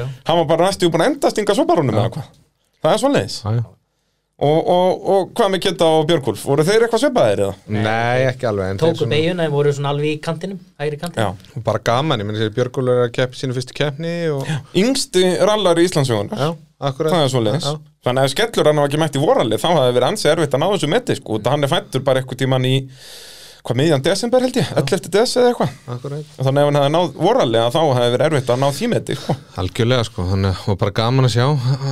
já. Hann var bara næstu búin að endastinga svo bara honum eða hvað. Það er já. Og, og, og hvað með Kitta og Björgúlf, voru þeir eitthvað svipaðir eða? Nei, ekki alveg en þeir Tóku svona- beiguna en voru svona alveg í kantinum Hægri Já. kantinum Og bara gaman, ég meni sér Björgúlur er að keppi sínu fyrstu keppni og... Yngsti rallar í Íslandsjóðunar. Akkurat Það er svoleiðis. Já, Þannig að skellur hann var ekki mætt í voralið þá hafði verið ansi erfitt að ná þessu meti sko. Að hann er fættur bara eitthvað tíman í hvað miðjan desember held ég, 11. des eða eitthvað. Þannig að ef hann hefði náð voralið þá hefði verið erfitt að ná því meti sko. Algjörlega sko, þannig og bara gaman að sjá að-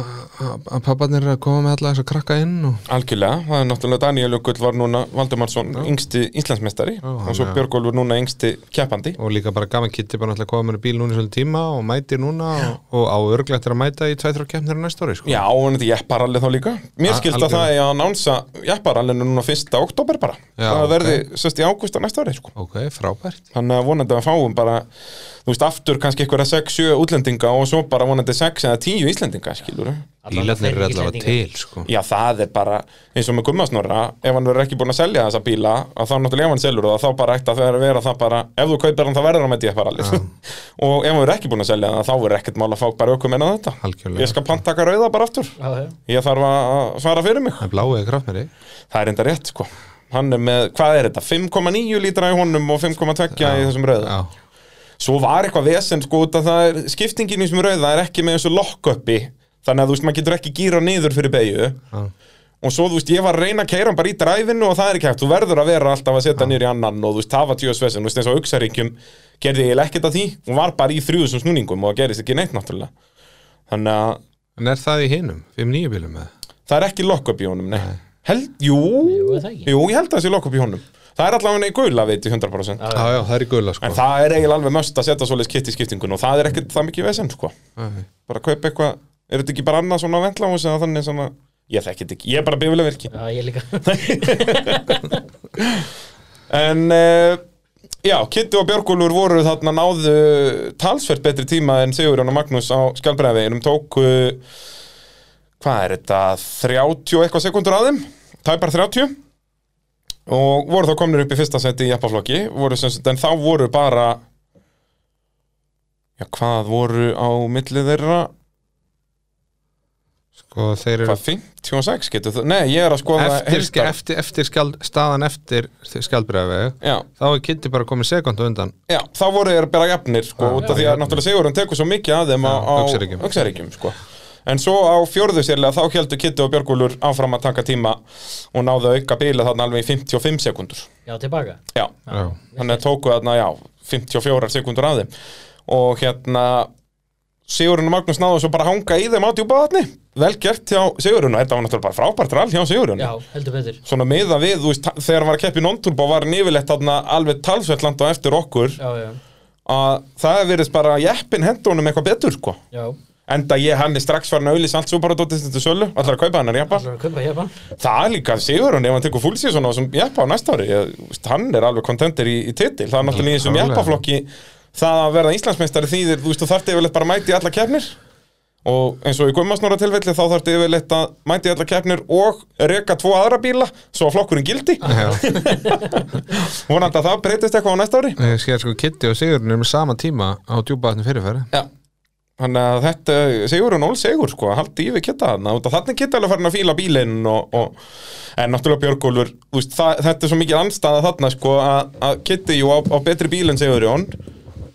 að að papparnir er að koma með alla þess að krakka inn og Algjörlega, það er náttúrulega Daniel Jökull var núna Valdimarsson yngsti Íslandsmeistari og svo er- Björgólfur núna yngsti keppandi. og líka bara gaman Kitty bara náttúrulega koma með bíl núna í svolítið tíma og mætir núna og, og á örglegt er að mæta í 2-3 keppnir næsta ári sko. Já, og hann þetta jepparallið þá líka. Mér skilst að það er að nánsa jepparallinu núna 1. oktober bara. Já, það verði sérst í ágúst á næsta ári sko. Ok, frábært. Þannig að vonandi að fáum bara þú veist, aftur kannski einhverja 6-7 útlendinga og svo bara vonandi 6 eða 10 íslendinga, skilur Bílarnir eru allavega til sko. Já, það er bara, eins og með Gummasnorra ef hann verður ekki búin að selja þessa bíla að þá náttúrulega ef hann selur það, þá bara ætti að vera, vera það bara, ef þú kaupir hann, þá verður hann með DF-rallið (laughs) og ef hann verður ekki búin að selja það, þá verður ekkert mál að fá bara inn á þetta. Algjörlega. Ég skal pantaka rauða bara aftur. Já. Ég þarf að svara fyrir mig. Það er Það er enda rétt, sko Hann er með, hvað er þetta, 5,9 lítra í honum og 5,2 í þessum rauða. Já, Svo var eitthvað vesen sko út að það er skiptingin í þessum rauða er ekki með þessu lock-upi þannig að þú veist maður getur ekki gíra niður fyrir beigju og svo þú veist ég var að reyna að keira hann bara í dræfinu og það er ekki hægt, þú verður að vera alltaf að setja í annan og þú veist það var tjóðs vesen, þú veist eins og auksaríkjum gerði ég ekkert að því. Og var bara í þrjúðusum snúningum og það gerist ekki neitt náttúrulega. Þannig að En er það í hinum? 5-9 bílum með? það er ekki lock-up í honum, nei Held, jú, Jú, jú, ég held að það sé lock-up í honum. Það er allavega í gula veit 100% Já, Já, það er í gula sko. En það er eiginlega alveg möst að setja svoleiðis kitt í skiptingun og það er ekkert það mikið vesen sko. Nei. bara kaupa eitthvað, er þetta ekki bara annað svona ventlahús eða þannig svona, ég þekki þetta ekki ég er bara bifileg virki Já, ég líka. (laughs) En uh, já, Kitty og Björgúlfur voru þarna náðu talsvert betri tíma en Sigurjón og Magnús á skjálbreiðveginum tóku hvað er þetta 30 og eitthvað sekundur að þeim? Tæpar 30 og voru þá komnir upp í fyrsta seti í sagt, en þá voru bara já, hvað voru á millið þeirra? Sko þeir eru Hvað, 56 getur þú? Nei, ég er að skoða eftir, eftir, eftir skjald, staðan eftir skjaldbreiðavegu Já, þá er Kitty bara komið sekund á undan. Já, þá voru þeir bara jafnir sko, út af því að náttúrulega Sigurinn tekur svo mikið að þeim á, Já. Öxaríkjum, sko. En svo á fjórðu sérlega þá heldur Kitty og Björgúlur áfram að taka tíma og náðu auka bíla þarna alveg í 55 sekundur Já, tilbaka Já, Já. þannig að tóku þarna, já, 54 sekundur að þeim. Og hérna Sigurinn og Magnús náðu svo bara hanga í þeim á djúpaðatni vel gert hjá Sigurinn og þetta var náttúrulega bara frábært rall hjá Sigurinn Já, heldur betur. Svona miða við, þú veist, þegar var að keppi non-turbo var nýfilegt þarna alveg talsvert land á eftir okkur. Já, já, að það verið bara jeppin hendunum eitthvað betur, sko. Já enda ég hann er strax farin að auðlýsa allt dóttist til sölu, allar að kaupa hennar jeppa Það er að kaupa hérna það er líka sigur hann ef hann tekur fullsíðsson á þessum jeppa á næsta ári. Ég, hann er alveg kontentur í, í titil. Það er náttúrulega í þessum jeppaflokki. Það að verða Íslandsmeistari þýðir, þú veist, þú þarft yfirleitt bara að mæti alla keppnir. Og eins og í Gummasnóra tilfelli þá þarft yfirleitt að mæti alla keppnir og reka tvo aðra bíla svo að flokkurinn gildi. (laughs) Vonandi að það breytist eitthvað á næsta ári. Ég sé sko Kitty og Sigurinn er með sama tíma á djúpaðatni fyrirfæri Já Þannig að þetta, Sigur og Nól Sigur sko, haldi við geta þarna þannig geta alveg farin að fíla bílinn og, og en náttúrulega Björgólfur þetta er svo mikið anstæða þarna sko að, Kitty jú á, á betri bíl en Sigur Jón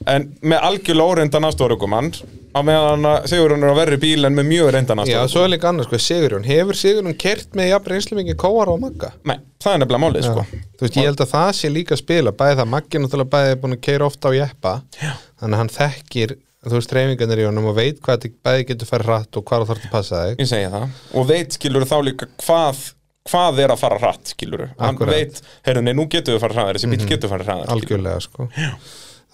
en með algjörlega óreindan aðstofarugumann á meðan að Sigurinn er á verri bíl en með mjög reyndan Já, aðstofarugumann svo er líka annars, sko, Sigurjón Hefur Sigurjón kert með jafn reynslu mikið kóar á Magga? Nei, það er nefnilega málið sko Þú veist, ég held að það sé líka spila Bæði það, Maggi náttúrulega bæði búin að keira ofta á jeppa Já. Þannig að hann þekkir, þú veist, reyfingarnir í honum og veit hvað þetta bæði getur farið hratt og hvað það þarf að passa þig. Ég segja það. Og veit skilur þá líka hvað hvað er að fara hratt skilur Hann veit, heyrðu, nei, nú getur við fara hraðar Þessi bíl getur fara hraðar skilurðu. algjörlega sko.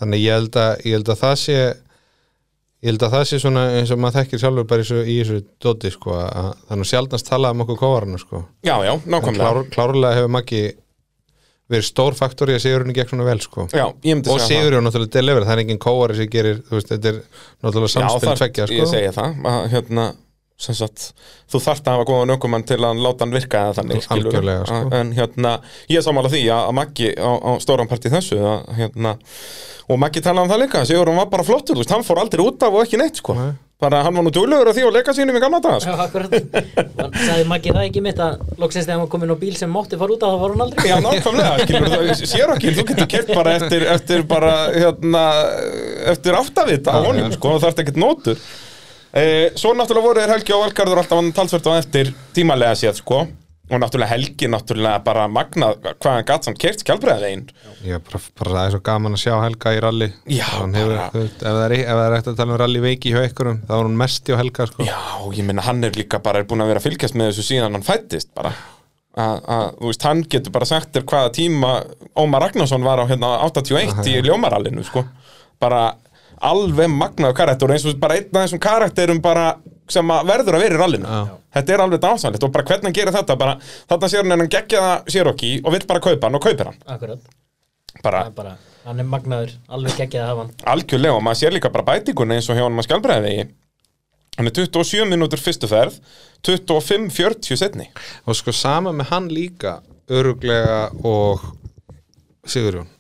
Þannig ég held að, ég held að það sé ég held að það sé svona eins og maður þekkir sjálfur bara í þessu, í þessu dóti sko að þannig sjaldnast talað um okkur kóvarana sko. Já, já, nákvæmlega. Klár, klárlega hefur Maggi verið stór faktor í að Sigurinn gekk svona vel sko Já, ég myndi og Sigurinn náttúrulega deliver, það er engin kóvari sem gerir, þú veist, þetta er náttúrulega Já, samspil þar, tveggja sko ég segja það að, hérna, sem sagt, þú þarft að hafa góðan ökumann til að láta hann virka eða þannig. Algjörlega, sko. en hérna, ég er sammála því að, Maggi á, á stóran part í þessu að, hérna, og Maggi talaði um það líka Sigur hann var bara flottur, þú veist, hann fór aldrei út af og ekki neitt sko, Nei. Bara hann var nú duglegur að því og leika sínum í gamla daga sko. Já, akkurat Sæði Maggi það ekki mitt að loksins þegar hann var komin á bíl sem mátti fara út af þá var hann aldrei Já, nákvæmlega, skilur þú, sér ekki, þú getur kert bara eftir, eftir bara, hérna, eftir áttavita á honum, sko, og þarft ekkert nótur. E, svo náttúrulega voru þeir Helgi og Valgarður alltaf hann talsvert á eftir tímalega séð, sko, og náttúrulega Helgi náttúrulega bara magnað hvað hann gatt samt kert skjálbreiðveginn. Já, bara, bara það er svo gaman að sjá Helga í rally Já, hefur, bara- þú ef það er, ef það er eftir að tala um rally veiki hjá einhverjum, þá er hún mest hjá Helga sko. Já, ég minna, hann er líka bara búin að vera að fylgjast með þessu síðan hann fættist bara. Að, að, þú veist, hann getur bara sagt þér hvaða tíma Ómar Ragnarsson var á hérna 81 í ljómarallinu, sko. Bara alveg magnaðu karakter eins og bara einn af þessum karakterum bara sem verður að vera í rallinu. Já. Þetta er alveg dásanlegt og bara hvernig hann gerir þetta, bara þarna sér hann en hann geggja það sér okki og vill bara kaupa hann og kaupir hann. Akkurat, Bara það er bara, hann er magnaður alveg geggjað að hafa hann algjörlega og maður sér líka bara bætinguna eins og hjá hann maður skjálbreiði hann er 27 minútur fyrstu ferð 25-40 setni og sko sama með hann líka öruglega og Sigurjón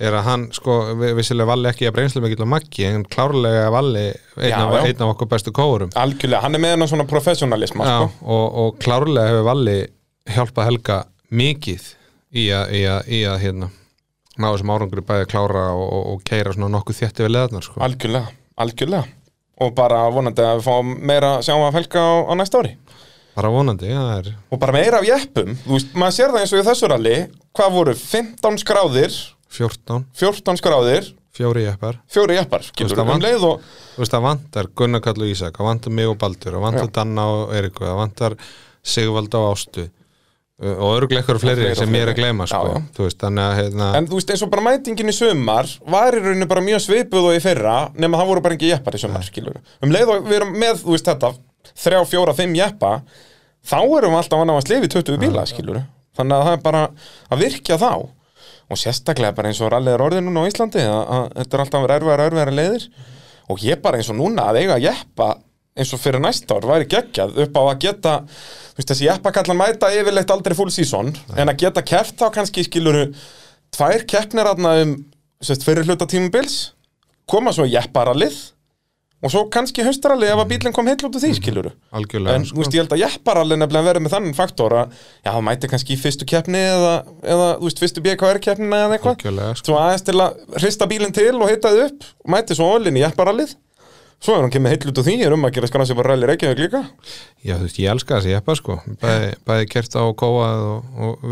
er að hann sko, vi- vissilega valli ekki að breynslu mikill á Maggi en klárlega valli einn, Já, af, já. einn af okkur bestu kóurum algjörlega, hann er með hennar svona professionalisma Já, sko. og, og klárlega hefur valli hjálpað Helga mikið í að, í að, í að hérna, ná þessum árangri bæði að klára og, og, og keira svona nokkuð þétti við leðarnar sko. algjörlega, algjörlega og bara vonandi að við fáum meira að sjá af Helga á, á næsta ári bara vonandi, það er og bara meira af jeppum, þú veist, maður sér það eins og í þessu ralli hvað voru 15 skráðir 14, 14 skráðir. Fjóri jeppar. Fjóri skilur það um vant- leið og þú veist það vantar Gunnar Kall og Ísak það vantar mig og Baldur, það vantar. Danna og Eriku það vantar Sigvald og Ástu uh, og fleiri og sem ég er að gleyma sko. Þú veist, að hérna, En þú veist eins og bara mætingin í sumar var í rauninu bara mjög svipuð og í fyrra nema það voru bara ekki jeppar í skilur Um leið og við erum með, þú veist þetta þrjá, fjóra, fimm jeppa þá erum við alltaf ná að slifi 20 bíla, Þannig að það er bara að virkja þá og sérstaklega bara eins og rallið er orðið núna á Íslandi að, að þetta er alltaf erfiðar, erfiðar leiðir. Og ég bara eins og núna að eiga jeppa eins og fyrir næsta ár væri geggjað upp á að geta þú veist þessi jeppa kallan mæta yfirleitt aldrei full season en að geta kert þá kannski skiluru tvær keppnir aðna um sérst, fyrir hluta tímubils koma svo jepparallið og svo kannski haustarallið ef að bílinn kom heill út úr því skiluru algjörlega en sko. þú veist ég held að jepparallið nefnilega verið með þannig faktor að já það mæti kannski í fyrstu keppni eða, eða þú veist fyrstu BKR keppnina eða eitthvað. Algjörlega sko. svo aðeins til að hrista bílinn til og hitta þið upp og mæti svo ólinn í jepparallið. Svo er hann kemur heill út úr því er um að gera skráð sér bara rally Reykjavík líka. Já þú veist, ég elska þessi jeppa sko. Bæði, bæði kert á og kóað og, og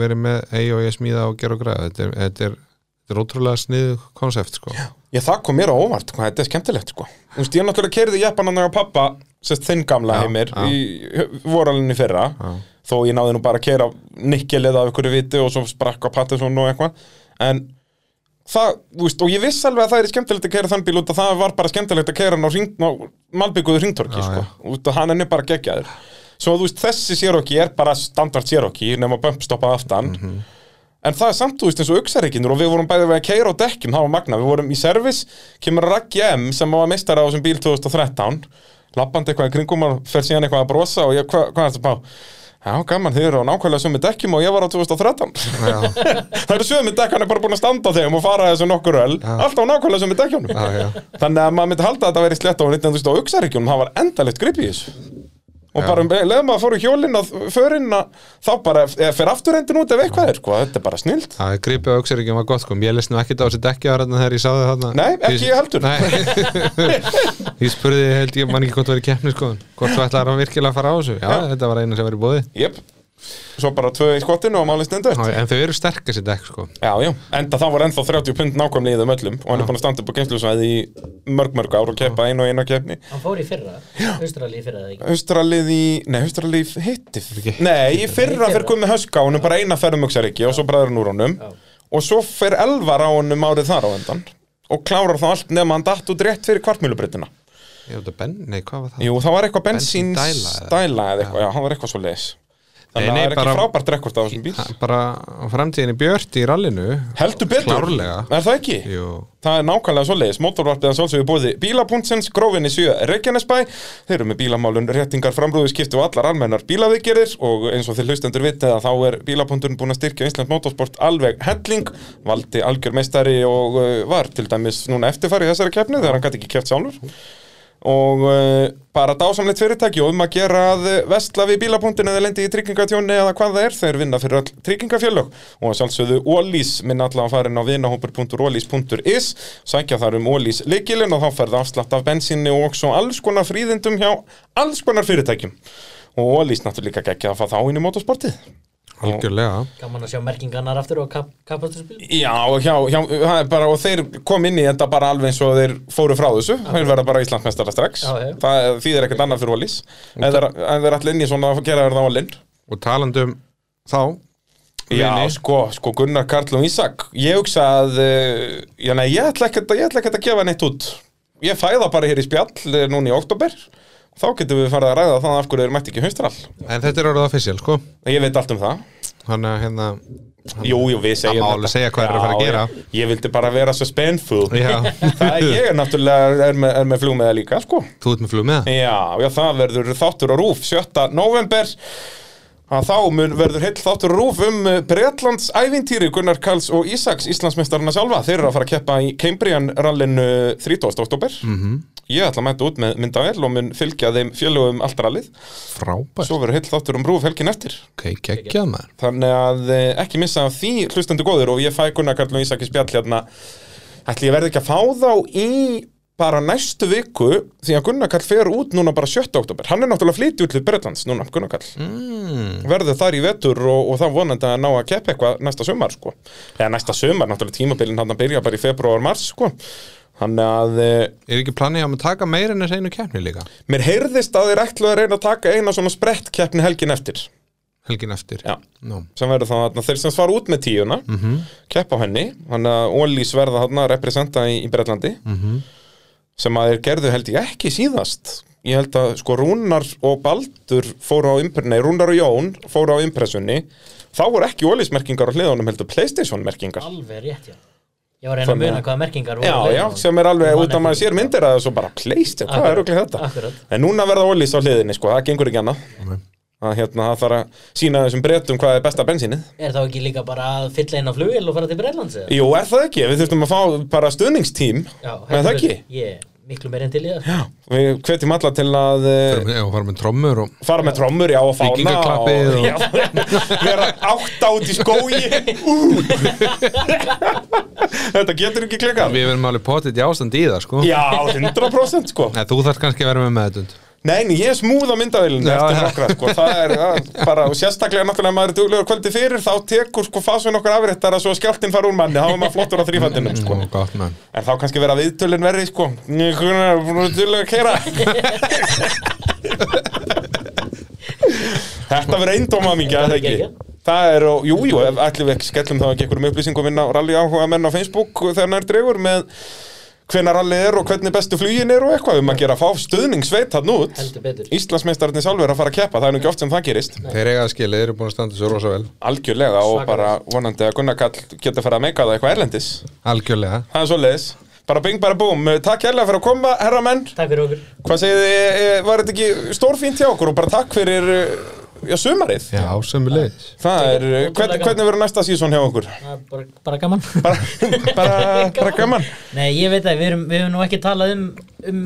ég er, er, er það kom mér á óvart hvað þetta er skemmtilegt sko. Þú veist ég náttúrulega kerði jeppan hann á pappa sérst þinn gamla heimir já. í voralinni fyrra. Já. þó ég náði nú bara að kera nikkelið af ykkur viti og svo sprakk á Patterson og eitthvað. En það, þú veist, og ég viss alveg að það er skemmtilegt að kera þann bíl út að það var bara skemmtilegt að kera hann á, á malbygguðu hringtorki, Já, sko, út að hann er bara geggjaður. Svo þú veist, þessi Cherokee er bara standard Cherokee nema bumpstoppað aftan. Mhm. En það er samt, þú veist, eins og uxaríkinur og við vorum bæðið að keira á dekkjum, það var magna við vorum í service, kemur Raggi M sem var meistara á þessum bíl 2013 lappandi eitthvað í kringum og fer síðan eitthvað að brosa og ég, hva, hvað er þetta bá? Já, gaman, þið eru á nákvæmlega sömu dekkjum og ég var á 2013 já, (laughs) Það eru sömu dekk, hann er bara búin að standa á þeim og fara þessu nokkur öll, alltaf á nákvæmlega sömu dekkjónum. Þannig að maður myndi halda að þetta veri slett á uxaríkjunum, það var endalegt grip í þessu og bara leðum að fóru hjólinn að förinn að þá bara fer afturhendin út ef eitthvað er sko, þetta er bara snilt. Það er gripið á aukseringjum var gott sko. Ég lesnum ekkert á þessi dekki á þarna þegar ég sá þau þarna. Nei, ekki ég heldur. (laughs) Ég spurði, held ég man ekki hvort það var í keppni sko Hvort þú ætlaði að virkilega fara á þessu. Já, þetta var eina sem var í bóði Jep, svo bara tvö í skottinu og málið stendur En þau eru sterk þessi dekk sko. Já, já, enda það var ennþá 30 pund nákvæmlega í þeim öllum og hann er búin að standa upp á geimslusvæði í mörg mörg ár og keppa einu og eina keppni. Hann fór í fyrra, australi í fyrra Australið í, nei, Australið hittið ekki- Nei, í fyrra Í fyrir komið höska honum bara eina ferðum uksar ekki og svo bræður úr honum. Já. og svo fer elvar á honum árið þar á endan og klárar þá allt nema hann datt út rétt fyrir að það? Jú, það var eitthvað bensín stæla eða eitthvað, já, það var eitthvað svo leis Þannig að það er ekki bara- frábært rekord á þessum bíl. Bara á framtíðinni Björt í rallinu. Heldur betur, Klárlega. er það ekki? Jú. Það er nákvæmlega svoleiðis, mótorvarpið hans allsögu bóði Bílapuntsens, Grófinni 7, Reykjanesbæ. Þeir eru með bílamálun, réttingar, framrúðu skipti og allar almennar bílaviðgerir og eins og þeir hlustendur vitið að þá er bílapunkturinn búin að styrkja Ísland motorsport alveg helling. Valdi algjör meistari og uh, var til dæmis núna eftirfæri í þessari keppni þegar hann gæti ekki keppt sjálfur og uh, bara dásamleitt fyrirtæki og um að gera að uh, vestla við bílapunktin eða lendi í tryggingatjóni eða hvað það er þeir vinna fyrir all tryggingafjölög og að sjálfsögðu Ólís minn allavega farin á vinahópur.ólís.is sækja þar um Ólís leikilin og þá ferða afslátt af bensinni og svo alls konar fríðindum hjá alls konar fyrirtækjum. Og Ólís náttúrulega geggja að fá þá inn í motorsportið Algjörlega. Gaman að sjá merkingarnar aftur og kap kapasturspil Já, og hjá, hjá, það er bara, og þeir kom inn í þetta bara alveg eins og þeir fóru frá þessu. Þeir verða bara Íslandsmeistara strax. Já, já. það þýðir ekkert annað fyrir Ólís en þeir, þeir allir inn í svona að gera það Ólinn Og talandum þá Já, vini, sko, sko Gunnar Karl og Ísak. Ég hugsa að uh, já, nei, ég ætla ekkert að, ég ætla ekkert að gefa neitt út. Ég fæða bara hér í spjall eh, núna í oktober þá getum við farið að ræða það af hverju þeir mætti ekki haustrall En þetta er orðið official sko. Ég veit allt um það. Þannig að hérna Jú, jú, við segjum Það má alveg segja hvað þeir eru að fara að gera. Ég, ég vildi bara vera svo (laughs) Það er ég er náttúrulega er með, er með flugmiða líka, sko. Þú ert með flug með það Já, já, það verður þáttur á rúf 7. november að þá mun verður heill þáttur rúf um Breitlands ævintýri Gunnar Karls og Ísaks Íslandsmeistarna sjálfa. Þeir eru að fara að keppa í Cambrian rallinu 30. oktober -hmm. Ég ætla að mæta út með myndavel og mun fylgja þeim fjölugum allt rallið. Frábært. Svo verður heill þáttur um rúf helgin eftir. Ok, geggjað maður. Þannig að eh, ekki missa því hlustendu góður og ég fæ Gunnar Karl og Ísak í spjall hérna. Ætli ég verði ekki að fá þá í bara næstu viku því að Gunnar Karl fer út núna bara 7. oktober hann er náttúrulega flytið út til Bretlands núna Gunnar Karl. Mm. verður þar í vetur og, og þá vonandi að ná að keppa eitthvað næsta sumar sko. Eða næsta sumar, náttúrulega tímabilin hann byrja bara í februar mars sko Þannig að eh, Er ekki planið að maður taka meira en þessi einu keppni líka? Mér heyrðist að þeir ætlu að reyna að taka eina svona sprettkeppni helgin eftir. Helgin eftir? Já. Nú. sem verður þá þarna þeir sem fara út með tíuna Mhm. keppa á henni, þannig að Ólís verða þarna að representa í, í Bretlandi. Mhm. sem að þeir gerðu held ég ekki síðast. Ég held að sko Rúnar og Baldur fóru á impressunni, nei Rúnar og Jón fóru á impressunni. Þá voru ekki Ólís merkingar á hliðunum heldur Playstation merkingar. Alveg rétt, já Ég var að reyna að muna hvaða merkingar Já, já, hliðinni. sem er alveg út að maður sér myndir að það svo bara Playstation, hvað er okkur þetta? akkurat. En núna verða Ólís á hliðinni, sko, það gengur ekki annað Nei. að hérna, það þarf að sína þessum breytum hvað er besta bensínið Er þá ekki líka bara að fylla inn á flugil og fara til Breitlands eða? Jú, er það ekki? Við þurftum að fá bara stuðningstím Já, Er það ekki? Ég, miklu meir enn til í það. Já, við hvetjum alla til að eh, Já, fara með trommur og fara með trommur, já, og fána Víkingaklappið og- (laughs) já, vera átta út í skói. (laughs) Þetta getur ekki klikkað. Við verðum alveg potið í ástand í það sko. Já, 100% sko. Nei, Þú þarf kannski að vera með meðutund Nei, nei, ég er smúð á myndavélinu Já, eftir nokkra, sko, það er það, bara, og sérstaklega náttúrulega maður er duglegur kvöldi fyrir, þá tekur sko fasun okkar afriðtar að svo skjáltinn fara úr manni, þá er maður flottur á þrýfættinum, sko. Ó, Gott En þá kannski vera viðtölin verri, sko, er duglegur að kera? (laughs) Þetta verður eindóma mingja, Það er ekki? Það er, og, jú, jú, ef ætlum við ekki skellum þá ekki einhverjum upplýsingum inn á rally áhuga menn á Facebook þegar nær dregur með hvenær rally er og hvernig bestu flugin er og eitthvað um að gera fá stuðningsveit hann út. Íslandsmeistararnir sjálfur er að fara að keppa, það er nú ekki oft sem það gerist. Þeir eiga að skilja, þeir eru búin að standa svo rosa vel. Algjörlega og bara vonandi að Gunnar Kall geta fara að meika það eitthvað erlendis. Algjörlega. Það er svo leiðis, bara bing bara búm. Takk hérlega fyrir að koma, herra menn Takk fyrir okkur. Hvað segið þið, eh, var þetta ekki stórfínt hjá okkur og bara takk fyrir eh, já, sumarið. Já, sömu leiðis það er, eh, Ótrúlega hvern, gaman. hvernig verður næsta sísón hjá okkur? Það er bara, bara gaman. (laughs) Bara, bara, bara gaman. Nei, ég veit það, við, erum, við höfum nú ekki talað um, um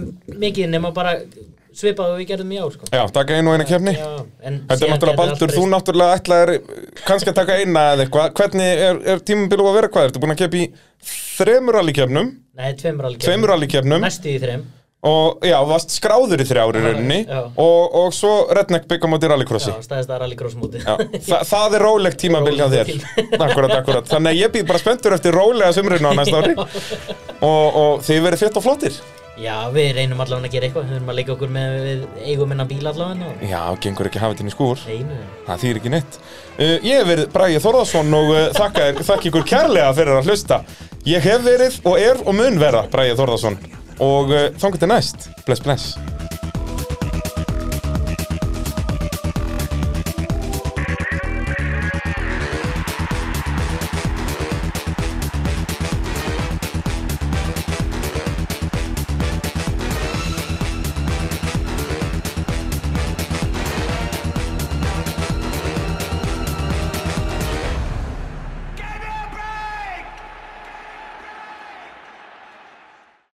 mikið nema bara svipað og við gerðum í ár sko. Já, taka einu og eina kefni Já, en Þetta er síðan náttúrulega gæti allt baldur, þú breyst. náttúrulega ætlaðir kannski að taka eina eða eitthvað. Hvernig er, er tímabilu að vera? Hvað? Ertu búin að kepa í þremur rallykefnum Nei, tveimur alveg Tveimur rallykefnum Næstu í þreim Og já, varst skráður í þrjári rauninni og, og svo redneck byggamóti rallycrossi. Já, staðist að rallycross móti. Þa, það er rólegt tímabil hjá þér. Akkurat, akkurat. Þannig að ég býð bara spenntur eftir rólega sumrinu á næsta ári. Og, og þið verið fett og flottir. Já, við reynum allavega að gera eitthvað. Við erum að leika okkur með við eigum innan bíl allavega og... Já, gengur ekki að hafa þetta inn í skúr. Einu. Það þýr ekki neitt. Uh, Ég hef verið Bragi Þórðarsson og uh, þakka, þakka ykkur kærlega fyrir að hlusta. Ég hef verið og er og mun vera Bragi Þórðarsson og uh, þangur til næst. Bless, bless